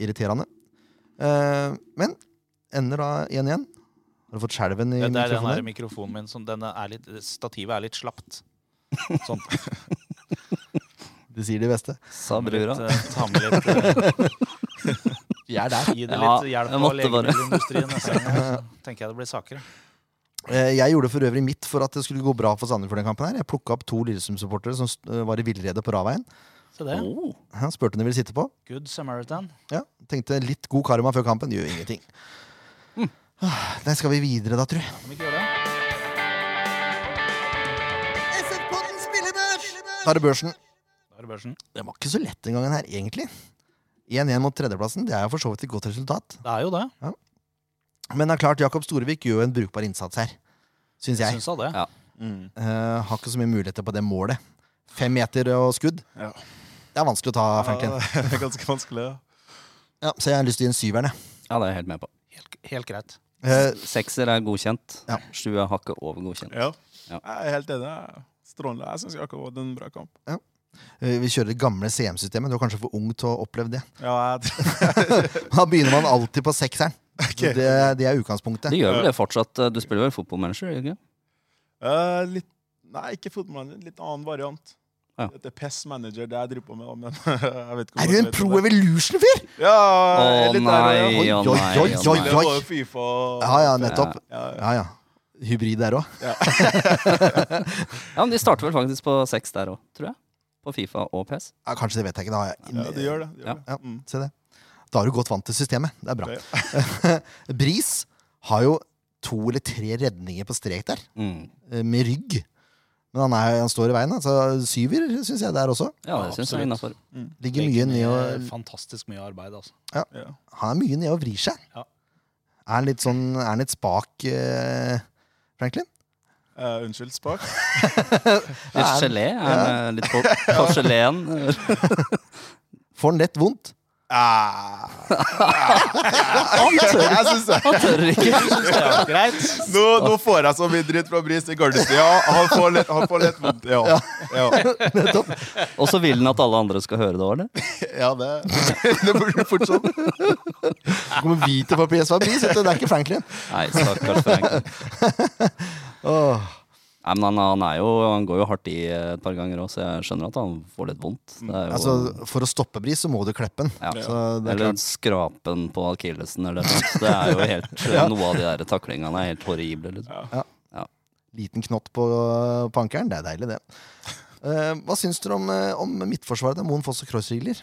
Irriterende. Eh, men ender da 1-1. Har du fått skjelven i mikrofonen? Det er den her mikrofonen? mikrofonen min som denne er litt, Stativet er litt slapt. Sånn. Det sier de beste. Sa brura. eh, Ta med litt eh, Vi er der. Gi det Ja, litt hjelp jeg av legemiddelindustrien neste gang. Tenker jeg det blir sakere. Eh, Jeg gjorde for øvrig mitt for at det skulle gå bra for Sandefjord den kampen. her Jeg plukka opp to Lillestrøm-supportere som var i villrede på Raveien. Se det. Oh. Han spurte om de ville sitte på. Good Samaritan. Ja, Tenkte litt god karma før kampen. Gjør ingenting. Mm. Der skal vi videre, da, tror jeg. Kan vi ikke gjøre det? Da er det børsen. Det var ikke så lett den gangen her, egentlig. 1-1 mot tredjeplassen. Det er jo for så vidt et godt resultat. Det er jo det. Men det er klart, Jakob Storevik gjør jo en brukbar innsats her. Syns jeg. Syns av det. Ja. Mm. Uh, har ikke så mye muligheter på det målet. Fem meter og skudd. Ja. Det er vanskelig å ta, Franklin. Ja, det er ganske vanskelig. Ja. Ja, så jeg har lyst til å gi en syveren. jeg. Ja, det er jeg helt med på. Helt, helt greit. Uh, Sekser er godkjent. Ja. Sju er hakket over godkjent. Ja. Ja. Jeg er helt enig. Strålende. Jeg syns Jakob hadde en bra kamp. eh, vi kjører det gamle CM-systemet. Du er kanskje for ung til å oppleve det. Ja, jeg, Da begynner man alltid på sekseren. Okay. Det, det er utgangspunktet. Det gjør vel det fortsatt. Du spiller vel fotballmanager? gjør ikke? Uh, litt, nei, ikke fotballmanager. Litt annen variant. Ja. Dette er PES Manager, det jeg driver på med. Men jeg vet ikke Er du en Pro. Evolution-fyr? Ja, Å litt nei, ja. Å nei. oi, oi, oi. FIFA Ja, ja, nettopp. Ja, ja. Ja, ja. Hybrid der òg. Ja, men De starter vel faktisk på seks der òg, tror jeg. På Fifa og PS. Ja, kanskje det vet jeg ikke. Da har jeg Ja, det gjør det. det, gjør Ja. det. Ja. Mm. Se det. Da har du godt vant til systemet. Det er bra. Bris har jo to eller tre redninger på strek der, Mm. eh, med rygg. Men han, er, han står i veien. Altså, syver syns jeg der også. Ja, det syns jeg innafor. Mm. Ligger mye ned ned og Fantastisk mye arbeid, altså. Ja. Han er mye nede og vrir seg. Ja. Er han litt sånn Er han litt spak, eh, Franklin? Eh, unnskyld, spak. Litt gelé? Det litt på, på geleen? Får han lett vondt? Ah. syns det. Han tør ikke. Det er greit. Nå, nå får jeg så mye dritt fra Bris i Gardestad. Ja, han får han litt vondt. Ja. Ja. Og så vil han at alle andre skal høre det òg, eller? ja, det, det burde fortsatt. Så kommer vi til på PSV Bris. Det er ikke Franklin. Nei, stakkars Frank. Åh. Nei, men han, han, er jo, han går jo hardt i et par ganger òg, så jeg skjønner at han får litt vondt. Det er jo, Altså, for å stoppe Bris, så må du kleppe den. ja. Så det er Eller klart. skrapen på akillesen eller noe. Det er jo helt Noe av de der taklingene er helt horrible. Liksom. Liten knott på, på ankeren. Det er deilig, det. Uh, hva syns dere om, eh, om midtforsvaret? Moen Foss og?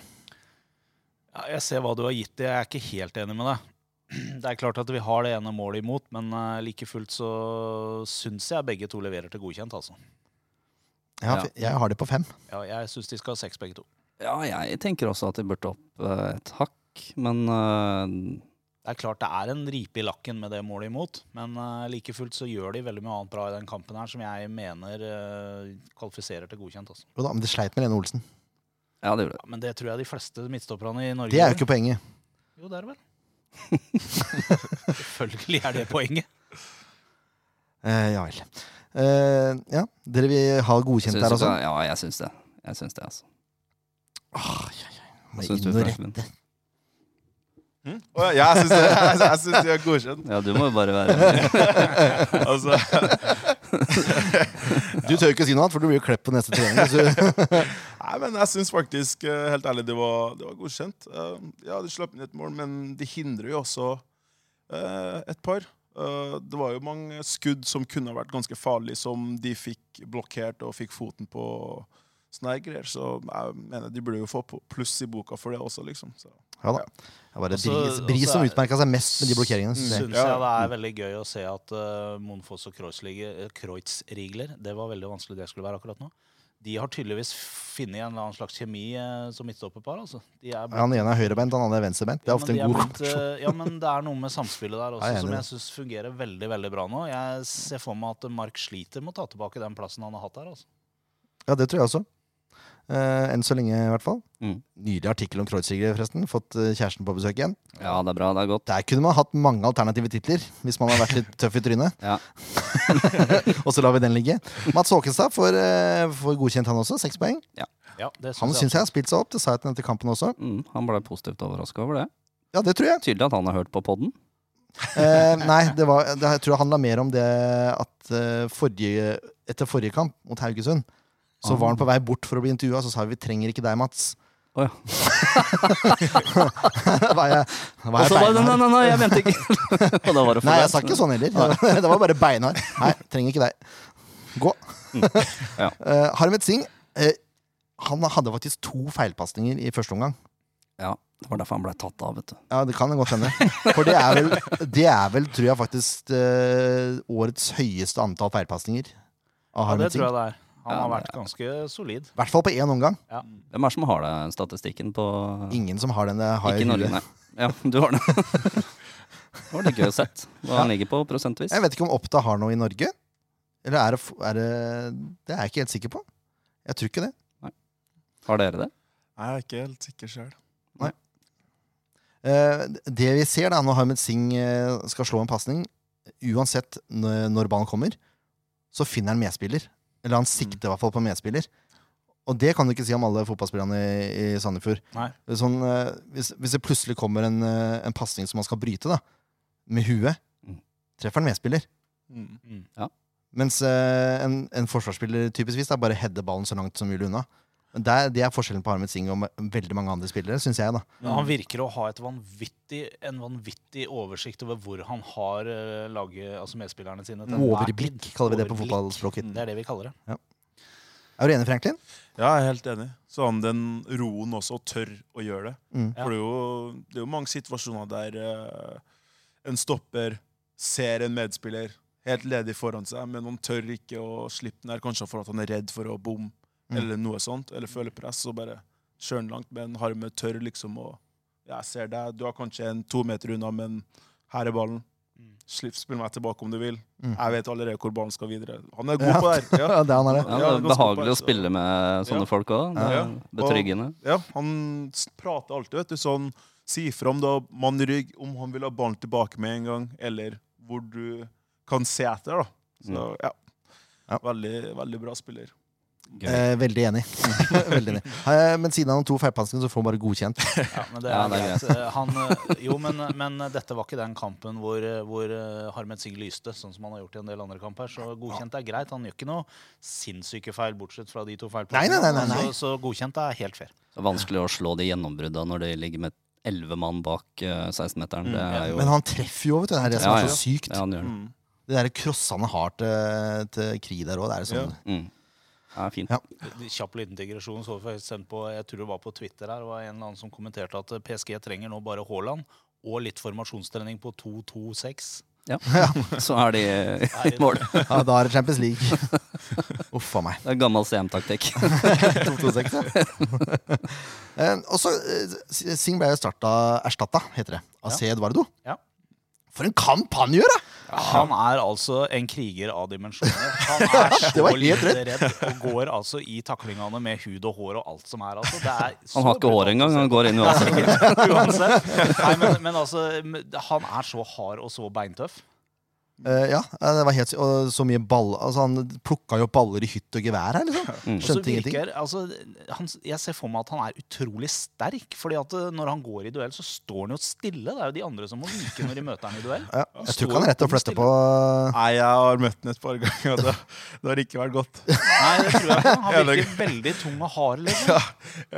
Ja, jeg ser hva du har gitt det. Jeg er ikke helt enig med deg. Det er klart at vi har det ene målet imot, men eh, like fullt så syns jeg begge to leverer til godkjent, altså. Ja, Ja. Jeg har det på fem. Ja, jeg syns de skal ha seks, begge to. Ja, jeg tenker også at de burde opp eh, et hakk, men uh... Det er klart det er en ripe i lakken med det målet imot, men uh, like fullt så gjør de veldig mye annet bra i den kampen her som jeg mener uh, kvalifiserer til godkjent. Altså. Jo da, men det sleit med Lene Olsen. ja, det gjorde det. Ja, men det tror jeg de fleste midtstopperne i Norge Det er jo ikke poenget. Jo, det er det vel. Selvfølgelig er det poenget. Eh, ja vel. Eh, ja, dere vil ha godkjent her der du Ja, jeg syns det. Jeg syns det, altså. Åh, ja, ja. Må Hva syns inn du, og rette. Mm? Å, ja, jeg syns det. Jeg, jeg de er godkjent. Ja, du må jo bare være Altså, Du tør ikke si noe annet, for du blir jo klept på neste trening. Nei, men jeg syns faktisk, eh, helt ærlig, det var, det var godkjent. Eh, Ja, de slapp inn et mål, men de hindrer jo også eh, et par. Det var jo mange skudd som kunne vært ganske farlige, som de fikk blokkert og fikk foten på sånne greier. Så jeg mener de burde jo få pluss i boka for det også, liksom. Så. Ja da. Det var det Også- Bris, Bris som er- utmerka seg mest med de blokkeringene. synes jeg. Ja. jeg det er veldig gøy å se at uh, Monfoss og Kreuzliga- eh, Kreuzrigler Det var veldig vanskelig det skulle være akkurat nå. De har tydeligvis funnet en eller annen slags kjemi eh, som midtstopperpar. Altså. De blitt- Han ene er høyrebeint, han andre er venstrebeint. Det er Ja, ofte en god kombinasjon. eh, Ja, men det er noe med samspillet der også Jeg som jeg syns fungerer veldig veldig bra nå. Jeg ser for meg at Mark sliter med å ta tilbake den plassen han har hatt der. Altså. Ja, det tror jeg også. Eh, enn så lenge, i hvert fall. Mm. Nydelig artikkel om Kreuzriger, forresten. Fått eh, kjæresten på besøk igjen. Ja, det er bra. Det er godt. Der kunne man hatt mange alternative titler, hvis man har vært litt tøff i trynet. Ja. Og så lar vi den ligge. Mats Håkenstad får, eh, får godkjent, han også. Seks poeng. Ja, det Han synes syns jeg har spilt seg opp. Det sa jeg til den etter kampen også. Mm, han ble positivt overraska over det. Ja, det tror jeg. Tydelig at han har hørt på podden. Eh, nei, det, var, det jeg tror det handla mer om det at uh, forrige, etter forrige kamp mot Haugesund, så Ah. var han på vei bort for å bli intervjua, så sa vi 'vi trenger ikke deg, Mats'. Å ja. var jeg, var Og jeg så det, Nei, nei, nei, jeg mente ikke Og da var det Nei, jeg sa ikke sånn heller. Det var bare beinhard. Nei, trenger ikke deg. Gå. Ja. Eh, Harmet Singh uh, han hadde faktisk to feilpasninger i første omgang. Ja, det var derfor han ble tatt av, vet du. Ja, det kan godt hende. For det er vel, det er vel tror jeg, faktisk uh, årets høyeste antall feilpasninger av Ja, det tror jeg det er. Han Ja, har vært ganske solid. I hvert fall på én omgang. Hvem er det som har den statistikken på Ingen som har den. Har Ikke Norge, nei. Ja, du har det. Det var litt gøy å sett hva han ligger på prosentvis. Jeg vet ikke om Oppda har noe i Norge. Eller er det, er det Det er jeg ikke helt sikker på. Jeg tror ikke det. Har dere det? Nei, Jeg er ikke helt sikker sjøl. Eh, det vi ser da når Harmet Singh eh, skal slå en pasning, uansett når ballen kommer, så finner han medspiller. Eller han sikter i hvert fall på medspiller. Og det kan du ikke si om alle fotballspillerne i, i Sandefjord. Nei. Sånn, eh, hvis, hvis det plutselig kommer en, eh, en pasning som man skal bryte, da, med huet, Mm. treffer han medspiller. Mm. Ja. Mens eh, en, en forsvarsspiller typisk da, bare header ballen så langt som mulig unna. Men Det er, det er forskjellen på Armet Singh og veldig mange andre spillere, syns jeg. da Men han virker å ha et vanvittig, en vanvittig oversikt over hvor han har uh, laget, altså medspillerne sine. Overblikk, kaller vi det på fotballspråket. Det er det vi kaller det. Er du enig, Franklin? Ja, jeg er helt enig. Så han den roen også, og tør å gjøre det. Mm. For det er, jo, det er jo mange situasjoner der eh, en stopper ser en medspiller helt ledig foran seg, men han tør ikke å slippe den her, kanskje for at han er redd for å bomme, Mm. eller noe sånt, eller føler press, så bare kjør den langt. Men Harme tør liksom å Jeg ser deg, du er kanskje en to meter unna, men her er ballen. Mm. Slipp, spill meg tilbake om du vil. Mm. Jeg vet allerede hvor ballen skal videre. Han er god Ja. på det her. Ja. Det han er det. Ja, det er behagelig å spille med sånne Ja. folk òg. Det er Ja. betryggende. Ja, han prater alltid, vet du, sånn Si fra om da mann i rygg, om han vil ha ballen tilbake med en gang, eller hvor du kan se etter, da. Så ja. Ja. Veldig, veldig bra spiller. Eh, veldig enig. veldig enig. Eh, men siden han har to feilpasninger, så får han bare godkjent. Ja, men det er, Ja, det er greit. Eh, Han, eh, jo, men, men dette var ikke den kampen hvor, eh, hvor Harmet Singh lyste, sånn som han har gjort i en del andre kamper. Så godkjent er greit. Han gjør ikke noe sinnssyke feil, bortsett fra de to nei. Så, så godkjent er helt fair. Det er vanskelig å slå de gjennombrudda når de ligger med elleve mann bak eh, 16-meteren. Mm. jo Men han treffer jo, vet du. Det er det som Ja, er ja. så sykt. Ja, han gjør det. Mm. Det der crossa han har til, til Kri der òg. Det er sånn Mm. Ja, fint. Ja. Kjapp liten digresjon. Så for eksempel på, jeg tror det var på Twitter her, det var en eller annen som kommenterte at eh, PSG trenger nå bare Haaland og litt formasjonstrening på 2-2-6. Ja. Så er de i mål. Ja, da er det Champions League. Uff a meg. Det er gammel CM-taktikk. 2-2-6, ja. Eh, og så eh, Singh ble jo erstatta, heter det, av Ja. C. Eduardo. Ja. For en kamp han gjør, da! Han er altså en kriger av dimensjoner. Han er så var lite redd og går altså i taklingene med hud og hår og alt som er. Altså. Det er så Han har ikke hår engang. Han går inn uansett. Uansett. Nei, men, men altså, han er så hard og så beintøff. Eh, ja, eh, det var helt Og så mye ball Altså, han plukka jo baller i hytt og gevær her, liksom. Mm. Skjønte virker, ingenting. altså, han, jeg ser for meg at han er utrolig sterk. fordi at eh, når han går i duell, så står han jo stille. Det er jo de andre som må vike når de møter han i duell. Ja, Han jeg tror ikke han er rett å bom flytte på Nei, jeg har møtt ham et par ganger, og det, det har ikke vært godt. Nei, det tror jeg ikke. Han virker veldig tung og hard. liksom.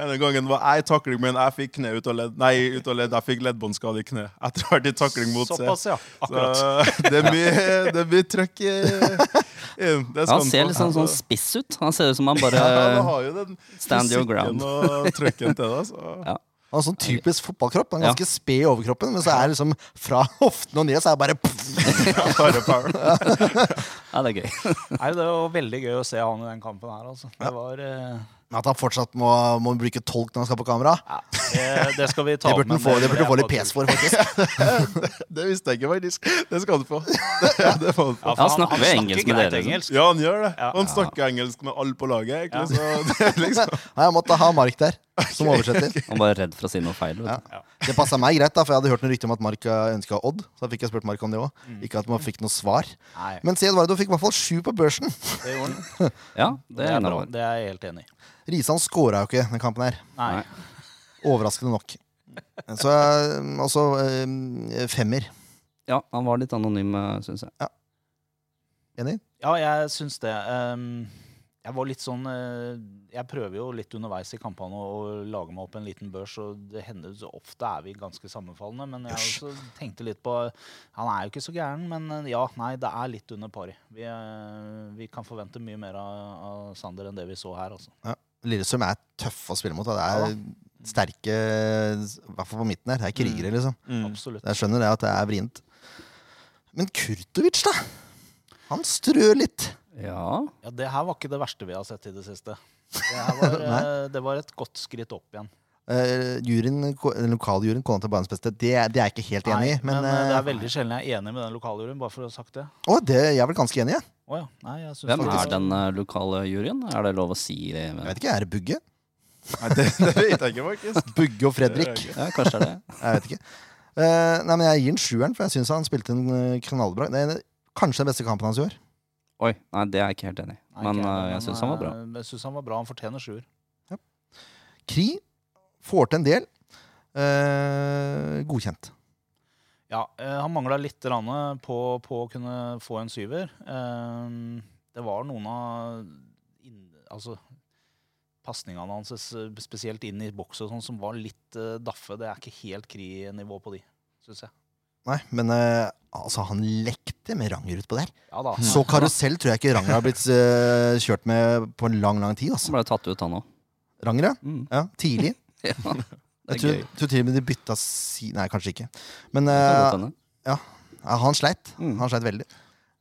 Ene gangen var jeg i takling, men jeg fikk kne ut av ledd. Nei, ut av ledd. Jeg fikk leddbåndskade i kne etter å ha vært i takling mot C. Såpass, ja. Akkurat. Så det er mye, det blir trøkk i. Han ser litt sånn, sånn spiss ut. Han ser ut som han ja, han bare har jo den stand your ground. og trøkken til det. Så. Ja. Han har sånn typisk fotballkropp. Han er ganske sped i overkroppen, men så er det liksom fra hoften og ned så er det bare Bare. Ja, det er gøy. Nei, det var veldig gøy å se han i den kampen her, altså. Det var eh, At han fortsatt må, må bruke tolk når han skal på kamera, ja, det, det skal vi ta det burde han få, det burde han få litt pes for, faktisk. Det visste jeg ikke, faktisk. Det skal du få. Det, det få. Ja, han snakker jo engelsk med dere, engelsk. Ja, han gjør det. Ja. Han snakker engelsk med alle på laget, egentlig. Så det liksom Nei, jeg måtte ha Mark der, som oversetter. Han var redd for å si noe feil. Vet du. Ja. Det passa meg greit, da, for jeg hadde hørt noen rykter om at Mark ønska Odd. Så da fikk jeg spurt Mark om det òg. Ikke at man fikk noe svar. Nei, Men se, Eduardo fikk i hvert fall sju på børsen. det gjorde han. Ja, Det er jeg helt enig i. Risan skåra jo ikke den kampen her. Nei. Overraskende nok. Så altså eh, femmer. Ja, han var litt anonym, syns jeg. Enig? Ja, jeg syns det. Ehm, jeg var litt sånn eh, Jeg prøver jo litt underveis i kampene å, lage meg opp en liten børs, og det hender så ofte er vi ganske sammenfallende. Men jeg også tenkte litt på Han er jo ikke så gæren, men eh, ja, nei, det er litt under pari. Vi, eh, vi kan forvente mye mer av, av Sander enn det vi så her, altså. Ja. Lillestrøm er tøff å spille mot. Da. Det er sterke I hvert fall på midten her. Det er krigere, liksom. mm. Jeg skjønner det at det er vrient. Men Kurtovic, da? Han strør litt. Ja, Ja, det her var ikke det verste vi har sett i det siste. Det, her var, eh, det var et godt skritt opp igjen. Uh, juryen, den lokale juryen, kona til banens beste, det, det er jeg ikke helt enig i. Men, men, uh, det er veldig sjelden jeg er enig med den lokale juryen. bare for å ha sagt det. å, det, jeg er vel ganske enig, jeg. Å ja. Nei, jeg synes Hvem faktisk- er den eh, lokale juryen? Er det lov å si det? Jeg vet ikke, Er det Bugge? Nei, det, det vet jeg ikke, faktisk. Bugge og Fredrik? Ja, kanskje det er det. Jeg vet ikke. Eh, nei, men Jeg gir den sjueren, for jeg syns han spilte en uh, knallbra. Det er kanskje den beste kampen hans i år. Oi, nei, det er jeg ikke helt enig i. Nei, Men ikke eh, jeg syns han var bra. eh, Jeg synes han var bra. Han fortjener sjuer. Kri får til en del. Eh, godkjent. Ja, eh, han mangla litt på, på å kunne få en syver. Eh, det var noen av altså, pasningene hans, spesielt inn i boks og sånn, som var litt eh, daffe. Det er ikke helt Kri-nivå på de, syns jeg. Nei, men altså, han lekte med Ranger utpå der. Ja da. Så karusell tror jeg ikke Ranger har blitt kjørt med på en lang, lang tid. Han Altså. ble tatt ut, han òg. Ranger, ja. Mm. ja. Tidlig. Ja, Jeg tror, tror til og med de bytta si... Nei, kanskje ikke. Men uh, ja, han sleit. Mm. Han sleit veldig.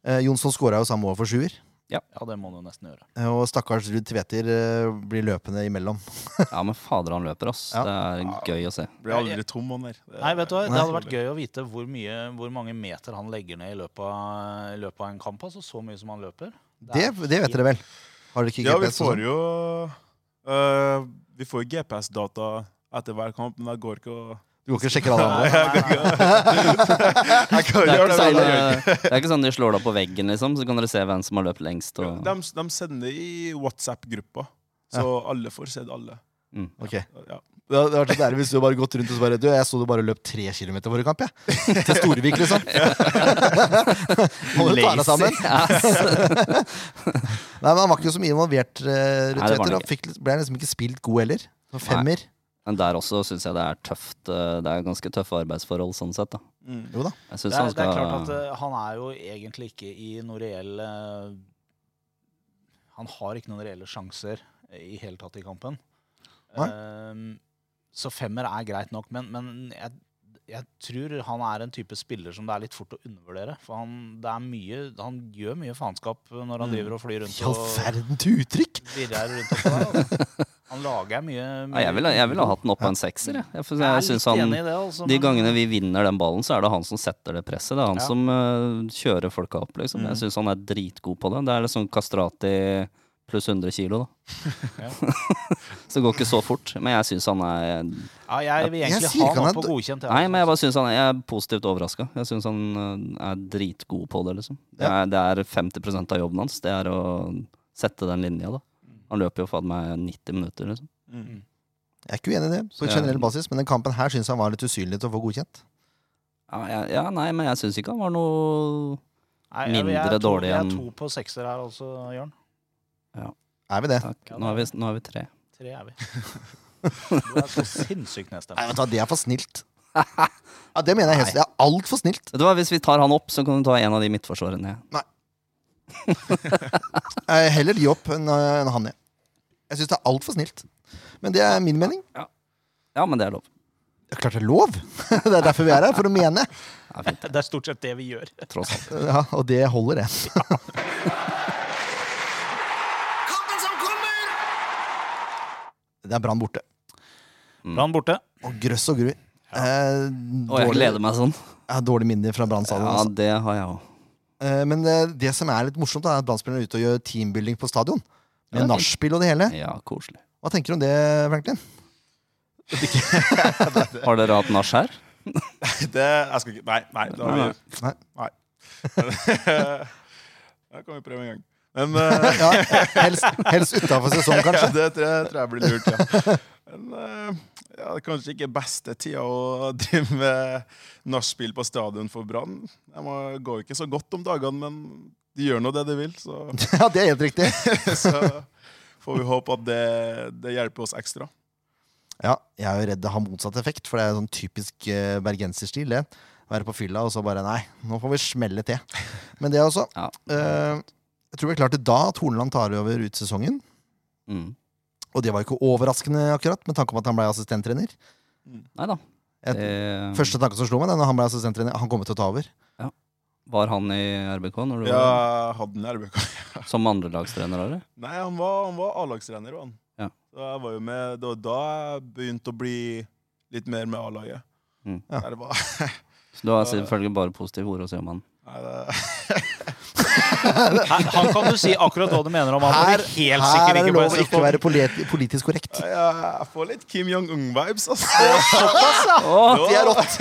Uh, Jonsson skåra jo samme år for sjuer. Ja, det må du nesten gjøre. Eh, Og stakkars Ruud Tveter blir løpende imellom. Ja, men fader, han løper, ass. Ja. Det er gøy å se. Blir aldri tom, han der. Det- Nei, vet du hva? Det hadde vært gøy å vite hvor, mye, hvor mange meter han legger ned i løpet av, i løpet av en kamp. Altså så mye som han løper. Det, det vet dere vel? Har dere ikke Ja, vi får sånn? jo uh, Vi får jo GPS-data etter hver kamp, men det går ikke å Du går ikke og sjekker alle andre? Det er, ikke sånn, eh, det er ikke sånn de slår deg på veggen, liksom, så kan dere se hvem som har løpt lengst. Og... De, de sender i WhatsApp-gruppa, så alle får sett alle. Mm. Ok. Ja. Det hadde vært så deilig hvis du bare gått rundt og så bare Du, jeg så du bare løp tre kilometer forrige kamp, jeg. Til Storvik, liksom. Må du ta deg sammen. Nei, men Han var ikke så mye involvert, uh, Nei, Tveter. ble liksom ikke spilt god heller. Femmer. femmer. Men der også syns jeg det er tøft. eh, Det er ganske tøffe arbeidsforhold sånn sett. da. Mm. Jo da. Jeg Det er, han det er klart at eh, han er jo egentlig ikke i noe reell eh, Han har ikke noen reelle sjanser i hele tatt i kampen. Ehm, så femmer er greit nok, men, men jeg, jeg tror han er en type spiller som det er litt fort å undervurdere. For han, det er mye, han gjør mye faenskap når han Mm. driver og flyr rundt I all verden til uttrykk! virrer rundt oppå der. Altså. Han lager mye, mye ja, jeg ville jeg ville ha hatt den opp på en sekser. Jeg, jeg, Jeg er synes han, det, altså, De gangene vi vinner den ballen, så er det han som setter det presset. Det er han Ja. som uh, kjører folka opp. liksom. Mm. Jeg syns han er dritgod på det. Det er liksom Kastrati pluss 100 kilo, da. Så det går ikke så fort. Men jeg syns han er Ja, jeg vil egentlig ha han er på godkjent. jeg, Nei, altså. men jeg bare synes han Jeg er positivt overraska. Jeg syns han eh, er dritgod på det, liksom. Det er, det er 50 av jobben hans. Det er å sette den linja, da. Han løper jo faen meg 90 minutter, liksom. Mm. Jeg er ikke uenig i det, på Så generell basis, men den kampen her syns han var litt usynlig til å få godkjent. Ja, jeg, ja nei, men jeg syns ikke han var noe Nei, jeg- jeg mindre to- dårlig Jeg enn- er to på sekser her også, Jørn. Er vi det? Takk. Nå er vi, nå er vi tre. Tre er vi. Du er så sinnssykt Nei, nedstemt. vet du hva, Det er for snilt. Ja, Det mener jeg helst. Det er altfor snilt. Du hva, Hvis vi tar han opp, så kan du ta en av de midtforsvarerne. Nei. heller de opp enn enn han, jeg. Jeg syns det er altfor snilt. Men det er min mening. Ja, men det er lov. Det er klart det er lov! Det er derfor vi er her, for å mene. Det fint, Det er stort sett det vi gjør. tross alt. Ja, og det holder, det. Kampen som kommer! Det er Brann borte. Brann borte. Og grøss og gru. Eh, Og jeg gleder meg sånn. ja, dårlig minne fra Brann stadion. Ja, altså. det har jeg òg. Eh, men det, det som er litt morsomt, er at Brann-spillerne er ute og gjør teambuilding på stadion. Med Ja, nachspiel og det hele. Ja, koselig. Hva tenker du om det, Franklin? Har dere hatt nach her? Det Jeg skal ikke Nei. nei, da har vi, Nei. nei. Det kan vi prøve en gang. Men uh, Ja, helst helst utafor sesong, kanskje. det tror jeg, tror jeg blir lurt, ja. Men uh, ja, det er kanskje ikke beste tida å drive med nachspiel på stadion for Brann. Det går jo ikke så godt om dagene, men de gjør nå det de vil. Så, Ja, det er helt riktig. så får vi håpe at det, det hjelper oss ekstra. Ja, jeg er jo redd det har motsatt effekt, for det er sånn typisk uh, bergenserstil, det. Være på fylla og så bare Nei, nå får vi smelle til. Men det også. Ja. Uh, jeg tror vi er klart til da at Horneland tar over ut sesongen. Mm. Og det var ikke overraskende, akkurat, med tanke om at han ble assistenttrener. Mm. Neida. Et- Det- Første tanke som slo meg, da når han ble assistenttrener, han kommer til å ta over. Var han i RBK når du Ja, var jeg hadde en RBK. som andrelagstrener? eller? Nei, han var, han var A-lagstrener. var han. Ja. Så jeg var jo med, det var da jeg begynte å bli litt mer med A-laget. Mm. Ja. Der var Så du har selvfølgelig bare positive ord å si om han. Her, han kan du si akkurat hva du mener om han. Her, helt her er det lov å ikke være politi- politisk korrekt. jeg, jeg får litt Kim Jong-un-vibes, altså. Det er rått!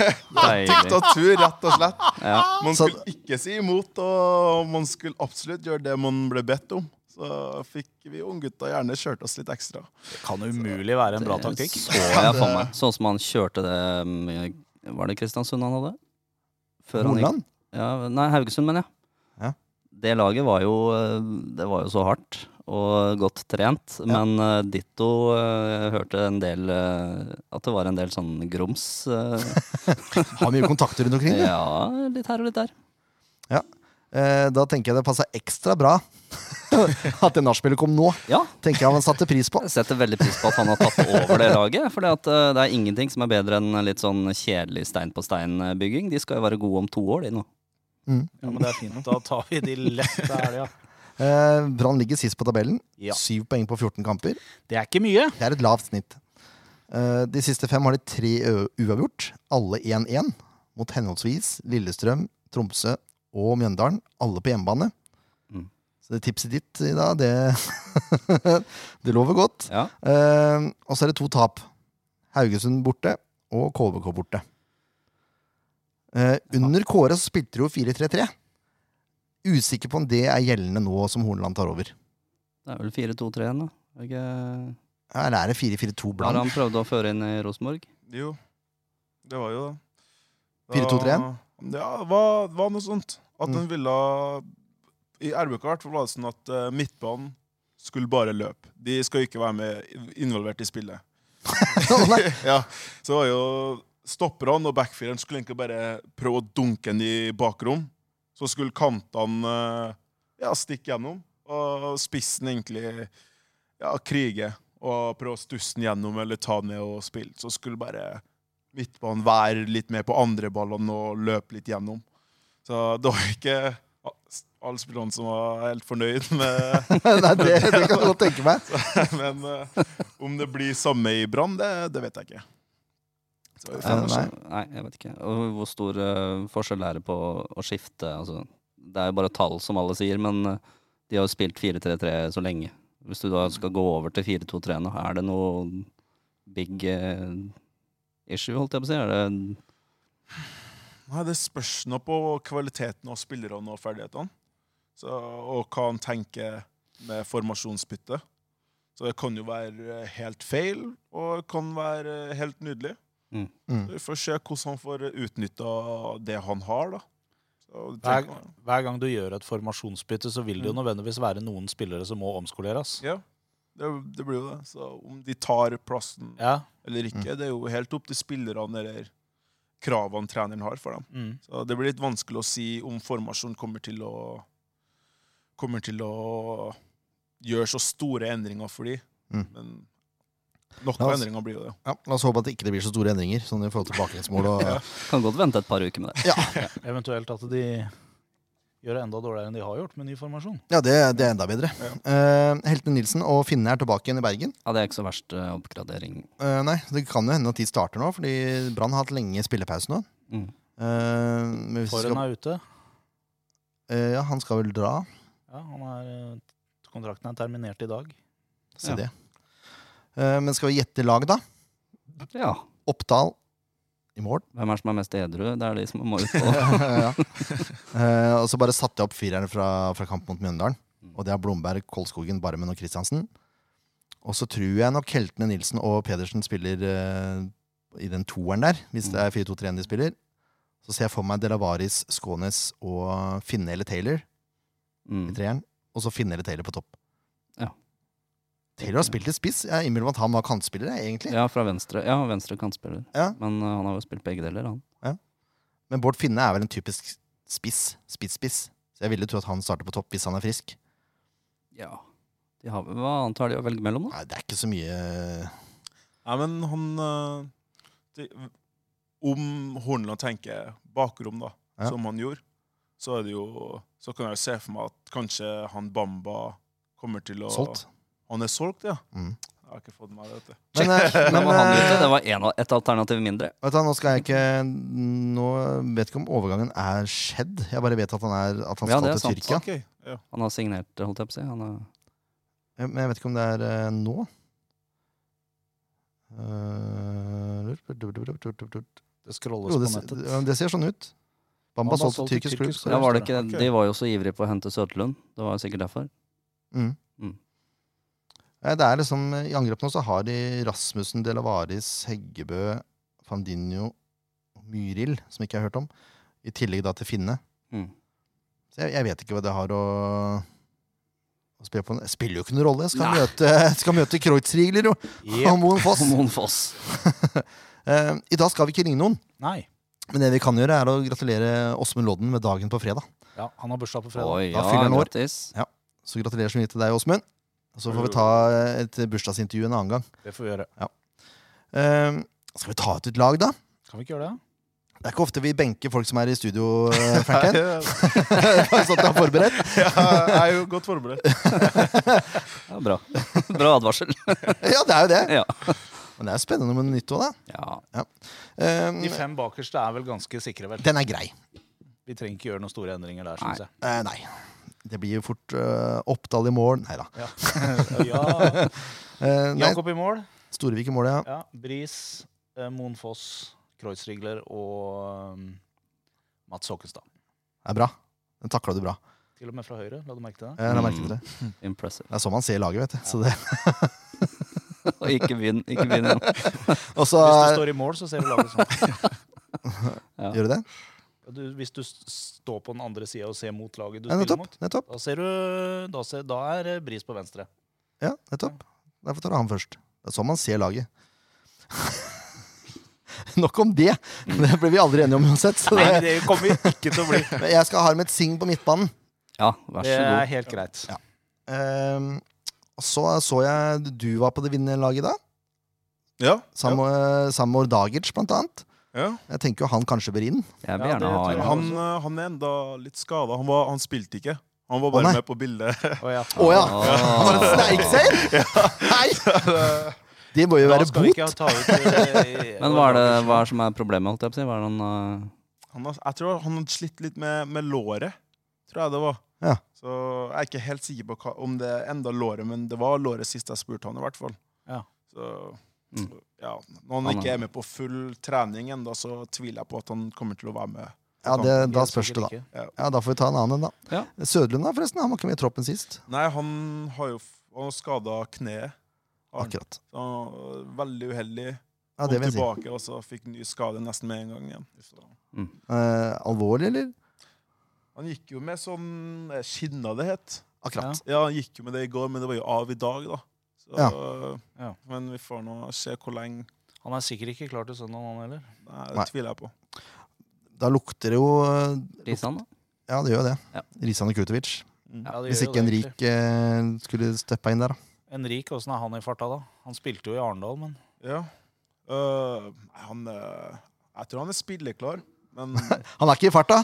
Diktatur, rett og slett. Ja. Man Så- skulle ikke si imot, og man skulle absolutt gjøre det man ble bedt om. Så fikk vi unggutta gjerne kjørt oss litt ekstra. Det kan umulig være en bra taktikk. Så jeg for meg. Sånn som han kjørte det med Var det Kristiansund han hadde? Før han gikk Horneland? Ja, Nei, Haugesund, mener jeg. Ja. Det laget var jo eh, Det var jo så hardt og godt trent, men uh, ditto uh, hørte en del uh, At det var en del sånn grums. Uh. Har mye kontakter rundt omkring. du. ja, litt her og litt der. Eh, da tenker jeg det passa ekstra bra at det nachspielet kom nå. Ja, Tenker jeg han satte pris på. jeg setter veldig pris på at han har tatt over det laget. For det er ingenting som er bedre enn litt sånn kjedelig stein på stein-bygging. De skal jo være gode om to år, de nå. Ja, men det er fint. Da tar vi de lette helga. ja. Eh, Brann ligger sist på tabellen. Ja. Syv poeng på 14 kamper. Det er ikke mye. Det er et lavt snitt. Eh, de siste fem har de tre uavgjort, alle 1-1, mot henholdsvis Lillestrøm, Tromsø og Mjøndalen, alle på hjemmebane. Mm. Så det tipset ditt i dag, det, det lover godt. Ja, Eh, og så er det to tap. Haugesund borte og KBK borte. Eh, under Kåre så spilte de jo 4-3-3. Usikker på om det er gjeldende nå som Horneland tar over. det er vel 4-2-3 nå? ikke- Eller er det 4-4-2 Har blant? han prøvd å føre inn i Rosenborg? Jo, det var jo det. 4-2-3-1? Ja, det var, var noe sånt. At Mm. han ville I RBK hvert fall var det sånn at uh, midtbanen skulle bare løpe. De skal ikke være med involvert i spillet. Ja, så var jo Stopperne og backfireren skulle egentlig bare prøve å dunke den i bakrom. Så skulle kantene eh, ja, stikke gjennom, og spissen egentlig ja, krige og prøve å stusse den gjennom eller ta den ned og spille. Så skulle bare midtbanen være litt med på andre ballene og løpe litt gjennom. Så det var ikke alle spillerne som var helt fornøyd med Nei, det, det kan jeg godt tenke meg. Men uh, om det blir samme i Brann, det, det vet jeg ikke. Så vi får Eh, nå nei. Nei, jeg vet ikke. Og hvor stor uh, forskjell er det på å skifte? Altså, det er jo bare tall, som alle sier, men uh, de har jo spilt 4-3-3 så lenge. Hvis du da skal gå over til 4-2-3 nå, er det noe big uh, issue, holdt jeg på å si? Er det Nei, Det spørs nå på kvaliteten av spillerne og ferdighetene. Så, og hva han tenker med formasjonsbytte. Så det kan jo være helt feil, og det kan være helt nydelig. Mm. Mm. Vi får se hvordan han får utnytta det han har, da. Så Hver, hver gang du gjør et formasjonsbytte, så vil det jo Mm. nødvendigvis være noen spillere som må omskoleres. Ja, det, det blir jo det. Så om de tar plassen Ja. eller ikke, det er jo helt opp til spillerne eller kravene treneren har for dem. Mm. Så det blir litt vanskelig å si om formasjonen kommer til å kommer til å gjøre så store endringer for dem. Mm. Men Noen av endringer blir det. Ja, La oss håpe at det ikke blir så store endringer sånn i forhold til baklengsmål. Og, Kan godt vente et par uker med det. Eventuelt at de gjør det enda dårligere enn de har gjort med ny formasjon. ja, det, det er enda bedre. Ja. Uh, Helten Nilsen og Finne er tilbake igjen i Bergen. Ja, Det er ikke så verst uh, oppgradering. Uh, nei, Det kan jo hende at de starter nå, fordi Brann har hatt lenge spillepause nå. Mm. Eh, Forhen skal, er ute. eh, ja, han skal vel dra. Ja, han er, eh, kontrakten er terminert i dag. Se Ja. det. Eh, men skal vi gjette lag, da? Ja. Oppdal i mål. Hvem er som er mest edru? Det er de som må ut på ja. Eh, og så bare satte jeg opp firerne fra, fra kamp mot Mjøndalen. Mm. Og det er Blomberg, Kolskogen, Barmen og Kristiansen. Og så tror jeg nok heltene Nilsen og Pedersen spiller eh, i den toeren der, hvis det er 4-2-3-en de spiller. Så ser jeg for meg Delavaris, Skånes og Finne eller Taylor i mm. treeren. Og så Finne eller Taylor på topp. Ja. Taylor har spilt i spiss. Jeg innbiller meg at han var kantspiller, egentlig. Ja, fra venstre. Ja, venstre kantspiller. Ja. Men uh, han har jo spilt begge deler, han. Men Bård Finne er vel en typisk spiss. Spiss-spiss. Så jeg ville tro at han starter på topp hvis han er frisk. Ja. De har, hva annet har de å velge mellom, da? Nei, det er ikke så mye Nei, men han eh, det, Om Horneland tenker bakrom, da, Ja. som han gjorde, så er det jo Så kan jeg se for meg at kanskje han Bamba kommer til å solgt. Han er solgt, ja? Mm. Jeg har ikke fått med meg det. Men. Men, eh, men han ute. eh, Det var en, et alternativ mindre. vet du, nå skal jeg ikke Nå vet ikke om overgangen er skjedd. Jeg bare vet at han, er, at han Ja, skal er til sant. Tyrkia. Okay, ja. Han har signert, holdt jeg på å si. Han har, Ja, Men jeg vet ikke om det er eh, nå. Eh, Det scrolles jo, på nettet. ja, det ser sånn ut. Bamba solgt til tyrkisk klubb. ja, var det ikke, okay. De var jo så ivrige på å hente Søtlund. Det var sikkert derfor. Mm. Mm. Nei, Det er liksom, I angrep nå så har de Rasmussen, Delavaris, Heggebø, Fandinho Myril, som ikke jeg har hørt om. I tillegg da til Finne. Mm. Så jeg, jeg vet ikke hva det har å, å spille på. Det spiller jo ikke noen rolle. Skal Nei. møte, skal møte Kreutzrigler Jep. og Moen Foss. Moen Foss. Eh, I dag skal vi ikke ringe noen. Nei. Men det vi kan gjøre, er å gratulere Åsmund Lodden med dagen på fredag. Ja, han har bursdag på fredag. Oi, Da ja, fyller han år. Ja. Så gratulerer så mye til deg, Åsmund. Så får vi ta et bursdagsintervju en annen gang. Det får vi gjøre. Eh, skal vi ta ut et lag, da? Kan vi ikke gjøre det? Det er ikke ofte vi benker folk som er i studio, eh, Franken. Sånn at du er forberedt. ja, jeg er jo godt forberedt. Ja, bra. Bra advarsel. Ja, det er jo det. ja. Men det er spennende med nytt òg, da. ja. Eh, De fem bakerste er vel ganske sikre, vel. den er grei. Vi trenger ikke gjøre noen store endringer der, syns jeg. Eh, nei. Det blir jo fort uh, Oppdal i mål. Nei da. Ja. ja. Eh, Jakob i mål. Storevik i mål, ja. Ja. Bris, eh, Moen Kreuzrigler og um, Mats Håkestad. Det er bra. Den takla du bra. Til og med fra høyre, la du merke til det? Ja, merke til det. Impressive. Det er sånn man ser laget, vet du. Så det. Og ikke vinn ikke vinn igjen. Hvis du står i mål, så ser du laget sånn. Ja. Gjør du det? Du, hvis du står på den andre sida og ser mot laget du Ja, spiller mot, nettopp. da, ser du, da, ser, da er eh, Bris på venstre. Ja, nettopp. Derfor tar du han først. Det er sånn man ser laget. Nok om det. Det blir vi aldri enige om uansett. Så Nei, det, det kommer vi ikke til å bli. Jeg skal ha Harmet Singh på midtbanen. Ja, vær Det er god. helt greit. Ja. Um, så så jeg du var på det vinnende laget da. Ja. Sammen med Samor Dagic, blant annet. Ja. Jeg tenker jo han kanskje bør inn. Jeg vil gjerne ha en. Han, eh, han er enda litt skada. Han, var- han spilte ikke. Han var bare nei. med på bildet. Å, ja. Å ja! Han var en sneikseil! Nei! Det må jo Da være skal vi bot. ikke ta ut eh, Men hva er det hva er som er problemet, holdt jeg på å si? Hva er det han eh, Han har, jeg tror han hadde slitt litt med, med låret, tror jeg det var. Ja. Så jeg er ikke helt sikker på hva, om det er enda låret, men det var låret sist jeg spurte han, i hvert fall. Ja. Så. Ja, Når han ikke er- med på full trening ennå, så tviler jeg på at han kommer til å være med. Ja, det, da spørs det, da. Ja, Da får vi ta en annen en, da. Ja. Sødlund, da, forresten. Han var ikke med i troppen sist. Nei, han har jo han skada kneet. han. Akkurat. Så veldig uheldig. Ja, Kom det vil tilbake si. og så fikk ny skade nesten med en gang igjen. Så. Eh, alvorlig, eller? Han gikk jo med sånn eh, skinna det het. Akkurat. Ja, han gikk jo med det i går, men det var jo av i dag, da. Så, Ja. Ja. Men vi får nå se hvor lenge. Han er sikkert ikke klar til søndag, han heller. Nei, det Nei. tviler jeg på. Da lukter det jo eh, Risan, da? Ja, det gjør det. Ja. Risan og Kutovic. Mm. Ja, Hvis ikke Henrik eh, skulle steppa inn der, da. Henrik, åssen er han i farta, da? Han spilte jo i Arendal, men Ja. Uh, han uh, Jeg tror han er spilleklar, men Han er ikke i farta.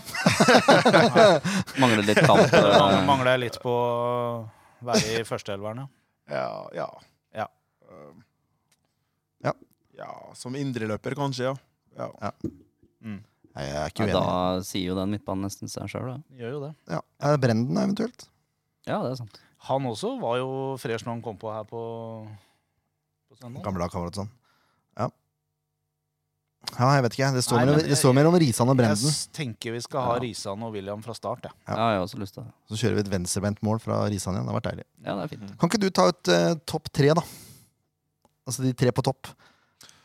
Mangler litt kamp. eh, mangler litt på å være i førsteelveren, ja. Ja. Ja. Ja. Øh, Ja. ja som indreløper, kanskje, ja. ja. Mm. Nei, jeg er ikke ja, uenig. da sier jo den midtbanen nesten seg sjøl, da. Gjør jo det. Ja. Er det Brenden, eventuelt? Ja, det er sant. Han også var jo fresh når han kom på her på, på søndag. Gamle lagkamerat sånn. Ja. jeg vet ikke. Det står, Nei, mer, men det står mer om Risan og Brenden. Jeg tenker vi skal ha Ja. Risan og William fra start. Ja. Ja, jeg har også lyst til det. Så kjører vi et venstrebent-mål fra Risan igjen. Det har vært deilig. Ja, det er fint. Kan ikke du ta ut uh, topp tre, da? Altså de tre på topp.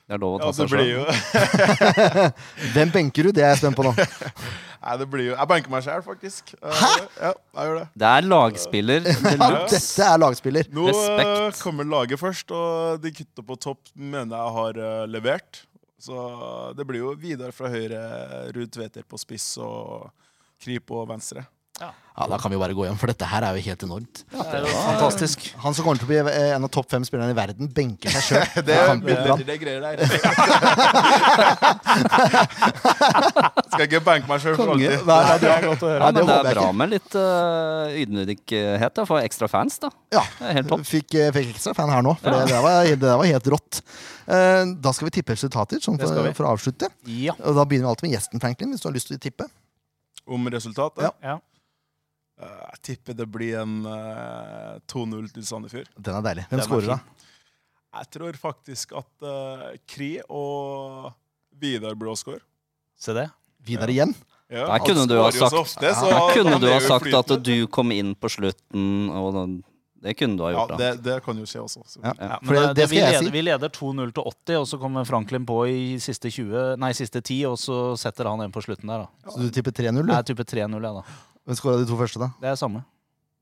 Det er lov å ja ta det seg blir sjøl. Hvem benker du? Det er jeg spent på nå. Nei, det blir jo Jeg benker meg sjæl, faktisk. Hæ? Ja, jeg gjør det. Det er lagspiller. Ja, dette er lagspiller. Nå øh, Respekt. kommer laget først, og de gutta på topp mener jeg har levert. Så det blir jo Vidar fra høyre, Ruud Tveter på spiss og Kri venstre. Ja, Da kan vi bare gå hjem, for dette her er jo helt enormt. Det er jo fantastisk. Han som kommer til å bli eh, en av topp fem spillerne i verden, benker seg sjøl. Det det, det, det greier der. Skal ikke benke meg sjøl for alltid. Nei, nei, det, Det er godt å høre. Ja, Ja, det det er bra med litt uh, ydmykhet for ekstra fans, da. Ja. Helt topp. Fikk, eh, fikk ekstra fan her nå, for det, det, var, det var helt rått. Uh, da skal vi tippe resultater, sånn for, for å avslutte. Ja. Og Da begynner vi alltid med gjesten, Franklin, hvis du har lyst til å tippe. Om resultatet? Ja. ja. Eh, Jeg tipper det blir en eh, 2-0 til Sandefjord. Den er deilig. Hvem Den er da? Jeg tror faktisk at uh, Kri og Vidar blir å score. Eh, Se det. Vidar igjen? Ja, Der kunne du ha sagt, ofte, kunne du ha sagt at du kom inn på slutten, og da, det kunne du ha Ja, gjort, da. det, det kan jo skje også. Ja. Ja, For det- det, vi, jeg leder, si. vi leder 2-0 til 80, og så kommer Franklin på i siste 20, nei, siste 10, og så setter han en på slutten der. da. Så du tipper 3-0, du? Jeg tipper type 3-0, ja da. Hvem skåra de to første, da? Det er samme.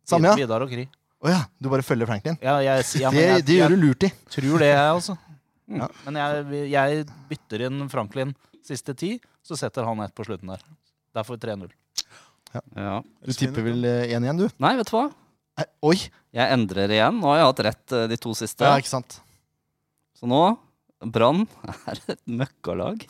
Samme, ja? Vidar og Kri. Å ja, du bare følger Franklin? Ja, jeg, ja, men Det, jeg, det gjør du lurt i. tror det, jeg, også. Ja. Men jeg, jeg bytter inn Franklin siste ti, så setter han ett på slutten der. Derfor 3-0. Ja. Du tipper vel 1 igjen, du? Nei, vet du hva? Nei, Oi! Jeg endrer igjen. Nå har jeg hatt rett eh, de to siste. Ja, ikke sant? Så nå Brann er et møkkalag.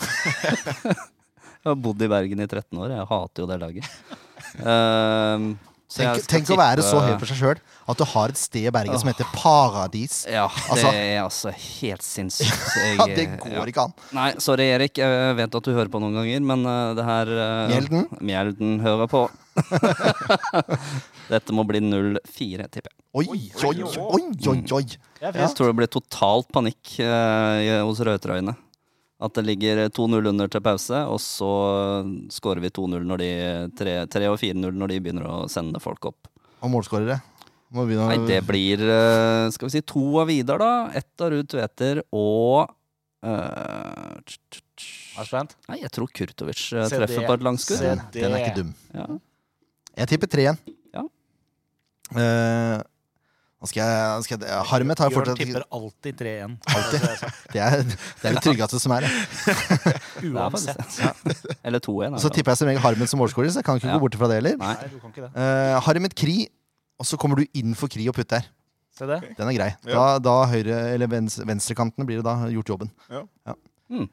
jeg har bodd i Bergen i 13 år. Jeg hater jo det laget. Jeg Tenk, tenk å være så høy på seg sjøl at du har et sted i Bergen som heter Paradis. Ja, Altså- det er altså helt sinnssykt. Jeg, Ja, det går ikke an. Nei, sorry Erik, jeg vet at du hører på noen ganger, men eh, det her uh, Mjelden? Mjelden hører på. Dette må bli 0-4, tipper jeg. Oi, oi, oi, oi, oi. Er Jeg tror det blir totalt panikk uh, hos rødtrøyene. At det ligger 2-0 under til pause, og så skårer vi 2-0 når de 3, 3 og 4-0 når de begynner å sende folk opp. Og målskårere? Må begynne Nei, det blir eh, Skal vi si to av Vidar, da. Ett av Ruud Tveter og eh. Er spent. Nei, jeg tror Kurtovic eh, treffer på et langskudd. Den, er ikke dum. Ja. Jeg tipper tre igjen. Ja. Eh, nå skal jeg, skal jeg Harmet har jo Bjørn fortsatt tipper alltid 3-1. det er, det er det tryggeste som er. det. Uansett. Ja. Eller 2-1. Så tipper jeg som regel Harmet som målskårer, så jeg kan ikke Ja. gå bort fra det heller. Nei. Nei, du kan ikke det. Uh, Harmet Kri, og så kommer du inn for Kri og putter. Se det. Den er grei. Da, Ja. da høyre, eller venstre, venstrekantene blir det da gjort jobben. Ja. Mm.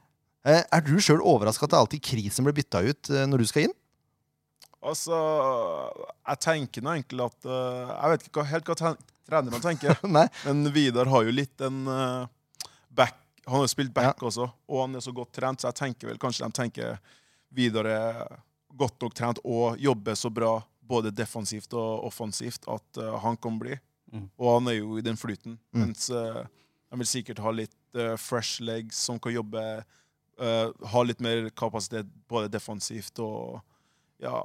Uh, er du sjøl overraska at det er alltid Kri som blir bytta ut uh, når du skal inn? Altså, jeg tenker nå egentlig at eh, Jeg vet ikke helt hva ten- man tenker, men Vidar har jo litt en eh, back Han har jo spilt back også, og han er så godt trent, så jeg tenker vel kanskje de tenker Vidar er godt nok trent og jobber så bra både defensivt og offensivt at uh, han kan bli. Mm. Og han er jo i den flyten. Mm. Mens de vil sikkert ha litt uh, fresh legs som kan jobbe uh, Ha litt mer kapasitet både defensivt og ja,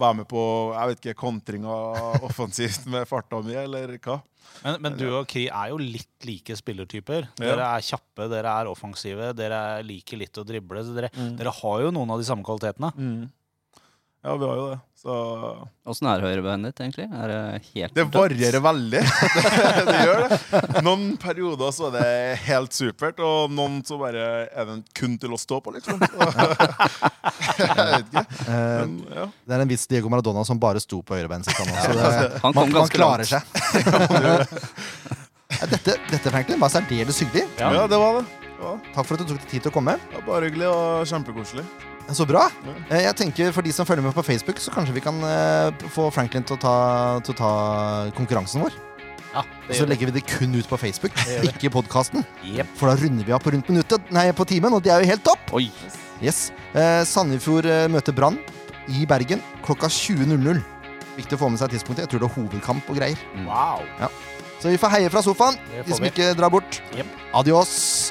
være med på jeg vet ikke, kontringa offensivt med farta mi, eller hva. Men, men du og Kri er jo litt like spillertyper. Dere er kjappe, dere er offensive, dere liker litt å drible. Så dere, dere har jo noen av de samme kvalitetene. Ja, vi har jo det. Så Åssen er høyrebeinet ditt, egentlig? Er det helt Det varierer veldig. det gjør det. Noen perioder så er det helt supert, og noen så bare er det kun til å stå på, liksom. Jeg vet ikke. Eh, Men, ja. det er en viss Diego Maradona som bare sto på høyrebeinet sitt. han det, Han kom man, man klarer langt. seg. Ja, Dette, dette Franklin, var særdeles hyggelig. Ja. Ja, det var det. Ja, Takk for at du tok deg tid til å komme. Ja, bare hyggelig og kjempekoselig. Så bra. Ja. Eh, Jeg tenker For de som følger med på Facebook, så kanskje vi kan eh, få Franklin til å ta, til å ta konkurransen vår. Ja, Og så legger vi det kun ut på Facebook, ikke i podkasten. Yep. For da runder vi av på rundt minuttet, nei, på timen, og det er jo helt topp! Oi. Yes. Eh, Sandefjord eh, møter Brann i Bergen klokka 20.00. Viktig å få med seg tidspunktet. Jeg tror det er hovedkamp og greier. Wow. Så vi får heie fra sofaen, de som ikke drar bort. Yep. Adios.